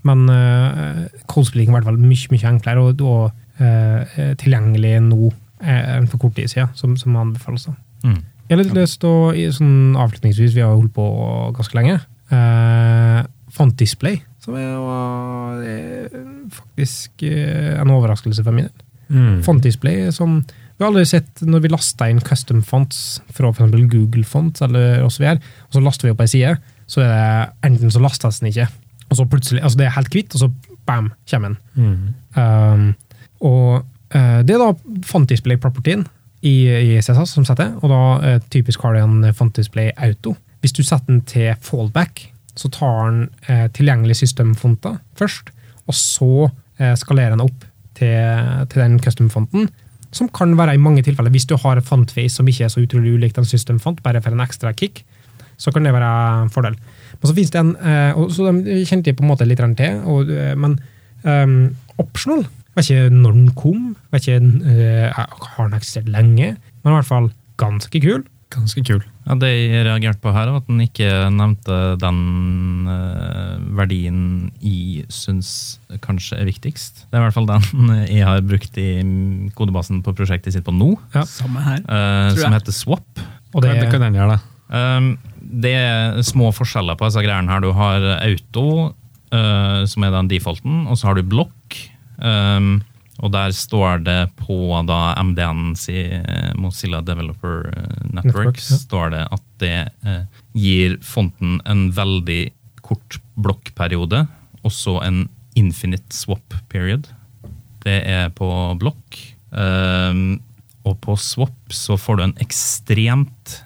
Eh, Men uh, kodesplitting har vært mye mye enklere og, og uh, tilgjengelig nå eh, enn for kort tid siden, som, som anbefales. Mm. Jeg har litt lyst til å, sånn avslutningsvis, vi har holdt på ganske lenge, uh, fant display, som er, var, er faktisk eh, en overraskelse for min del. Mm. Font display som vi har aldri sett når vi laster inn custom fonts fra eksempel Google Fonts eller oss så videre, og så laster vi opp ei side, så er det enten så lastes den ikke, og så plutselig, altså det er helt hvitt, og så bam, kommer den. Mm. Um, og uh, det er da font display-propertyen i, i CSS som setter, og da uh, typisk har det en fantisplay auto. Hvis du setter den til fallback, så tar den uh, tilgjengelige systemfonter først, og så eh, skalerer den opp til, til den custom-fonten, som kan være i mange tilfeller. Hvis du har fontface som ikke er så utrolig ulikt en system-font, bare for en ekstra kick, så kan det være en fordel. Men så finnes det en, eh, og så de kjente jeg på en måte litt til, og, eh, men um, optional, vet ikke når den kom, vet ikke, eh, har den eksistert lenge, men i hvert fall ganske kul. Ganske kul. Ja, Det jeg reagerte på her, var at den ikke nevnte den verdien jeg syns kanskje er viktigst. Det er i hvert fall den [LAUGHS] jeg har brukt i kodebasen på prosjektet sitt på nå, Ja. Samme her. Uh, Tror som heter Swap. Og det, det kan den gjøre, da? Um, det er små forskjeller på disse greiene her. Du har auto, uh, som er den defaulten, og så har du blokk. Um, og der står det på da MDN, si, eh, Mozilla Developer eh, Network, Network, ja. står det at det eh, gir fonten en veldig kort blokkperiode, og så en infinite swap period. Det er på blokk. Um, og på swap så får du en ekstremt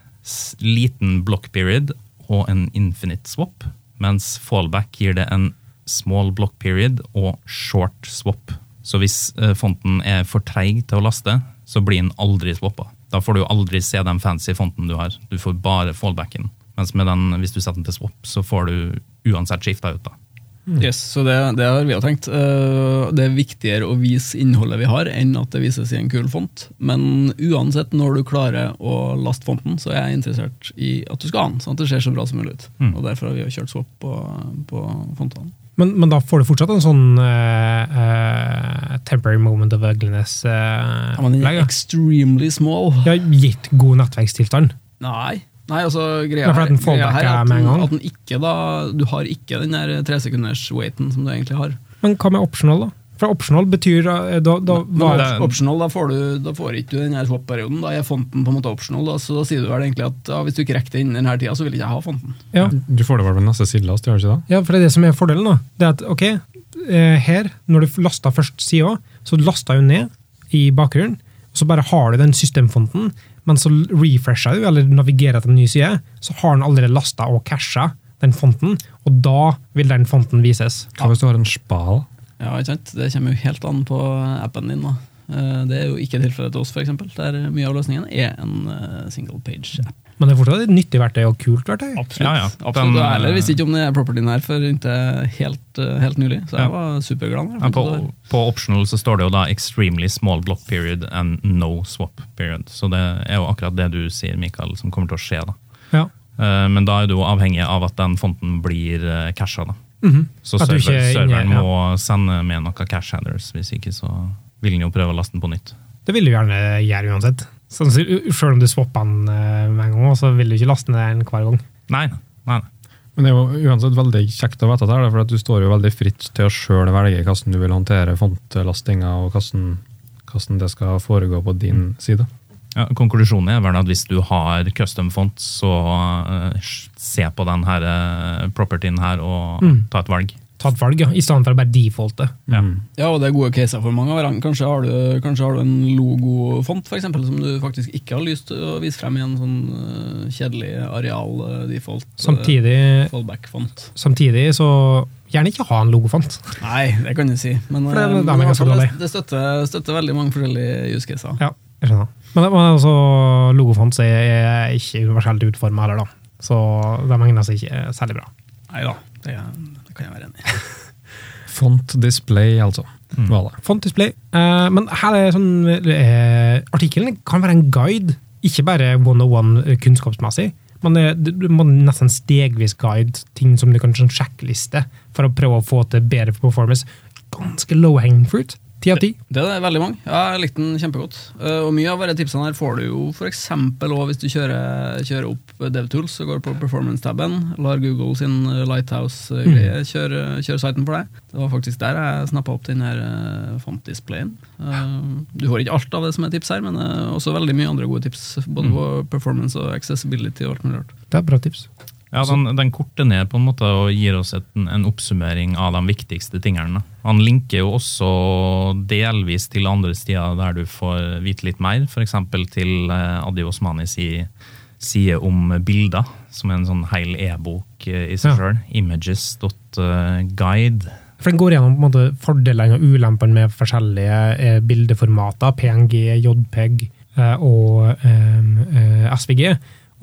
liten block period og en infinite swap, mens fallback gir det en small block period og short swap. Så hvis eh, fonten er for treig til å laste, så blir den aldri swappa. Da får du jo aldri se den fancy fonten du har. Du får bare fallbacken. Mens den, hvis du setter den til swap, så får du uansett skifta ut. da. Yes, så det, det har vi jo tenkt. Eh, Det er viktigere å vise innholdet vi har, enn at det vises i en kul font. Men uansett, når du klarer å laste fonten, så er jeg interessert i at du skal ha den, sånn at det ser så bra som mulig ut. Mm. Og Derfor har vi jo kjørt swap på, på fontene. men, men da får du fortsatt en sånn uh, uh, temporary moment of ugliness. Uh, Ja, men den er extremely small. Ja, gitt god nettverkstilstand. Nei. Nei, altså greia er den greia her er at, med en den, gang. at den ikke da Du har ikke den der tresekunders waiten som du egentlig har. Men hva med optional, da? For optional betyr eh, da, da det- optional, da får, du, da får ikke du den her swap-perioden. Da er fonten på en måte optional. Da, så da sier du vel egentlig at ja, hvis du ikke rekker det innen denne tida, så vil ikke jeg ha fonten. ja, Du får det vel ved neste sidelast, gjør du ikke det? ja, for det er det som er fordelen. da. Det er at, ok, eh, her, når du lasta først sida, så lasta jo ned i bakgrunnen, og så bare har du den systemfonten, men så refresher du, eller navigerer til en ny side, så har den allerede lasta og casha den fonten, og da vil den fonten vises. Hva hvis du har en spal? Ja, ikke sant? Det kommer jo helt an på appen din. da. Eh, Det er jo ikke tilfellet til oss, f.eks., der mye av løsningen er en eh, single page-app. Men det er fortsatt et nyttig verktøy og kult verktøy. Absolutt. Ja, ja. Absolutt. Den, eh, visste ikke om den propertyen her før inntil helt, eh, helt nylig, så jeg Ja. var superglad. Ja, på, på optional så står det jo da 'extremely small block period and no swap period'. Så det er jo akkurat det du sier, Mikael, som kommer til å skje. da. Ja. Eh, Men da er du avhengig av at den fonten blir uh, casha. da. -hmm. Så server, ikke er serveren ja. må sende med noen cash handlers, hvis ikke så vil den jo prøve å laste den på nytt. Det vil du gjerne gjøre uansett. Sånn, Selv om du swapper den eh, med en gang, så vil du ikke laste ned den hver gang. Nei, nei. Men det er jo uansett veldig kjekt å vite det, her, for at du står jo veldig fritt til å sjøl velge hvordan du vil håndtere fontlastinga, og hvordan, hvordan det skal foregå på din side. Ja, konklusjonen er vel at hvis du har custom font, så eh, se på denne uh, propertyen her og Mm. ta et valg. Ta et valg, ja. I stedet for å bare defaulte. Ja. Mm. Ja, og det er gode caser for mange av hverandre. Kanskje har du, kanskje har du en logofont for eksempel, som du faktisk ikke har lyst til å vise frem i en sånn uh, kjedelig areal eh, default Samtidig, uh, fallback-font. samtidig så gjerne ikke ha en logofont. Nei, det kan du si. Men, For det- eh, det er men dårlig. det, det støtter, støtter veldig mange forskjellige use caser. Ja, jeg skjønner. Men, men altså, logofont er ikke universelt utforma heller, da. Så de egner seg ikke særlig bra. Nei da, det, det kan jeg være enig i. [LAUGHS] Font display, altså. Mm. Font display. Eh, men her er sånn eh, Artikkelen kan være en guide, ikke bare one-on-one kunnskapsmessig. Men er, må nesten stegvis guide ting som du kan sånn sjekkliste for å prøve å få til bedre performance. Ganske low hanging fruit. Ti av ti. Det er veldig mange. Ja, jeg likte den kjempegodt. Eh, og mye av disse tipsene her får du jo f.eks. hvis du kjører, kjører opp DevTools og går på performance-taben. Lar Google sin eh, Lighthouse-greie kjøre, kjøre siten for deg. Det var faktisk der jeg snappa opp den her uh, font-displayen. Eh, du får ikke alt av det som er tips her, men eh, også veldig mye andre gode tips. Både på performance og accessibility og alt mulig rart. Det er bra tips. Ja, den, den korter ned på en måte og gir oss et, en oppsummering av de viktigste tingene. Han linker jo også delvis til andre steder der du får vite litt mer, f.eks. til eh, Adi Osmani si side om bilder, som er en sånn hel e-bok eh, i seg Ja. Images.guide. For Den går gjennom på en måte, fordelene og ulempene med forskjellige eh, bildeformater, PNG, JPEG og eh, eh, SVG,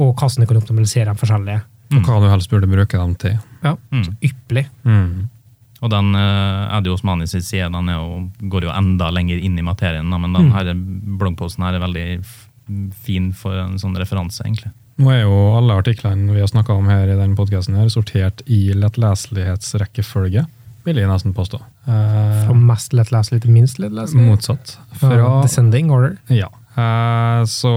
og hvordan du kan optimalisere de forskjellige. Og hva du helst burde bruke dem til. Ja, Mm. så Ypperlig. Mm. Og den uh, Eddie Osmani sin side den er jo, går jo enda lenger inn i materien, da, men den Mm. her bloggposten her er veldig fin for en sånn referanse, egentlig. Nå er jo alle artiklene vi har snakka om her i denne podkasten sortert i lettleselighetsrekkefølge, vil jeg nesten påstå. Eh, Fra mest lettleselig til minst lettleselig. motsatt. Fra Fra, descending order. ja. Eh, så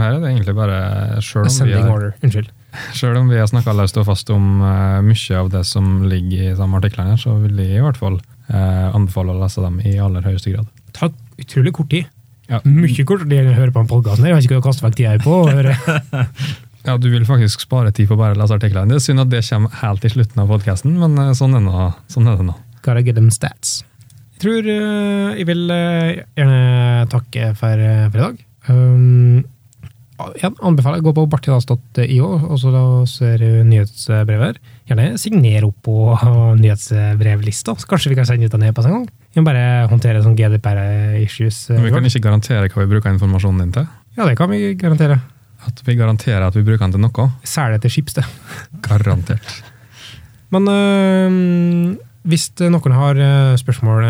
her er det egentlig bare Sjøl om, vi Ascending order. Unnskyld. Selv om vi har snakka løst og fast om uh, mye av det som ligger i de artiklene, så vil jeg i hvert fall uh, anbefale å lese dem i aller høyeste grad. Det tar utrolig kort tid. Ja. Mye kort tid å høre på den podkasten. Jeg vet ikke hva jeg kaster vekk tida på. [LAUGHS] Ja, Du vil faktisk spare tid på bare å lese artiklene. Det er synd at det kommer helt i slutten av podkasten, men eh, sånn er, nå, sånn er det nå. Gotta get them stats. Jeg tror uh, jeg vil gjerne takke for, for i dag. Um, jeg anbefaler gå på bartidas.io, og så da ser du nyhetsbrevet her. Gjerne signer opp på [LAUGHS] nyhetsbrevlista, så kanskje vi kan sende ut en e-post en gang. Vi må bare håndtere sånn GDPR-issues. Men vi kan ikke garantere hva vi bruker informasjonen din til. Ja, det kan vi garantere. At vi garanterer at vi bruker den til noe. Særlig til Skipsted. [LAUGHS] Garantert. Men øh, hvis noen har øh, spørsmål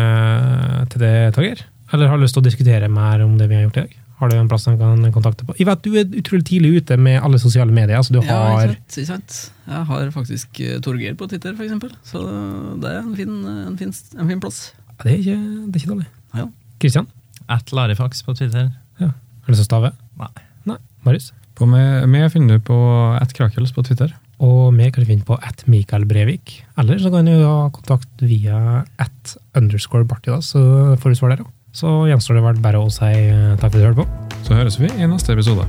til det, Torgeir, eller har lyst til å diskutere mer om det vi har gjort i dag, har du en plass de kan kontakte på? Jeg vet du er utrolig tidlig ute med alle sosiale medier. altså du Ja, har... ikke sant, ikke sant. Jeg har faktisk eh, Torgeir på Twitter, eksempel. Så det er en fin, en fin, en fin plass. Ja, det, er ikke, det er ikke dårlig. Ja. Kristian, At Larifax på Twitter. har du lyst til å stave? Nei. Nei. Marius? På meg, meg finner du på attkrakels på Twitter. Og meg kan du finne på at Mikael Brevik. Eller så kan du ha kontakt via at underscore Bartidas, så får du svar der òg. Så gjenstår det vel bare å si eh, takk for at du hørte på. Så høres vi i neste episode.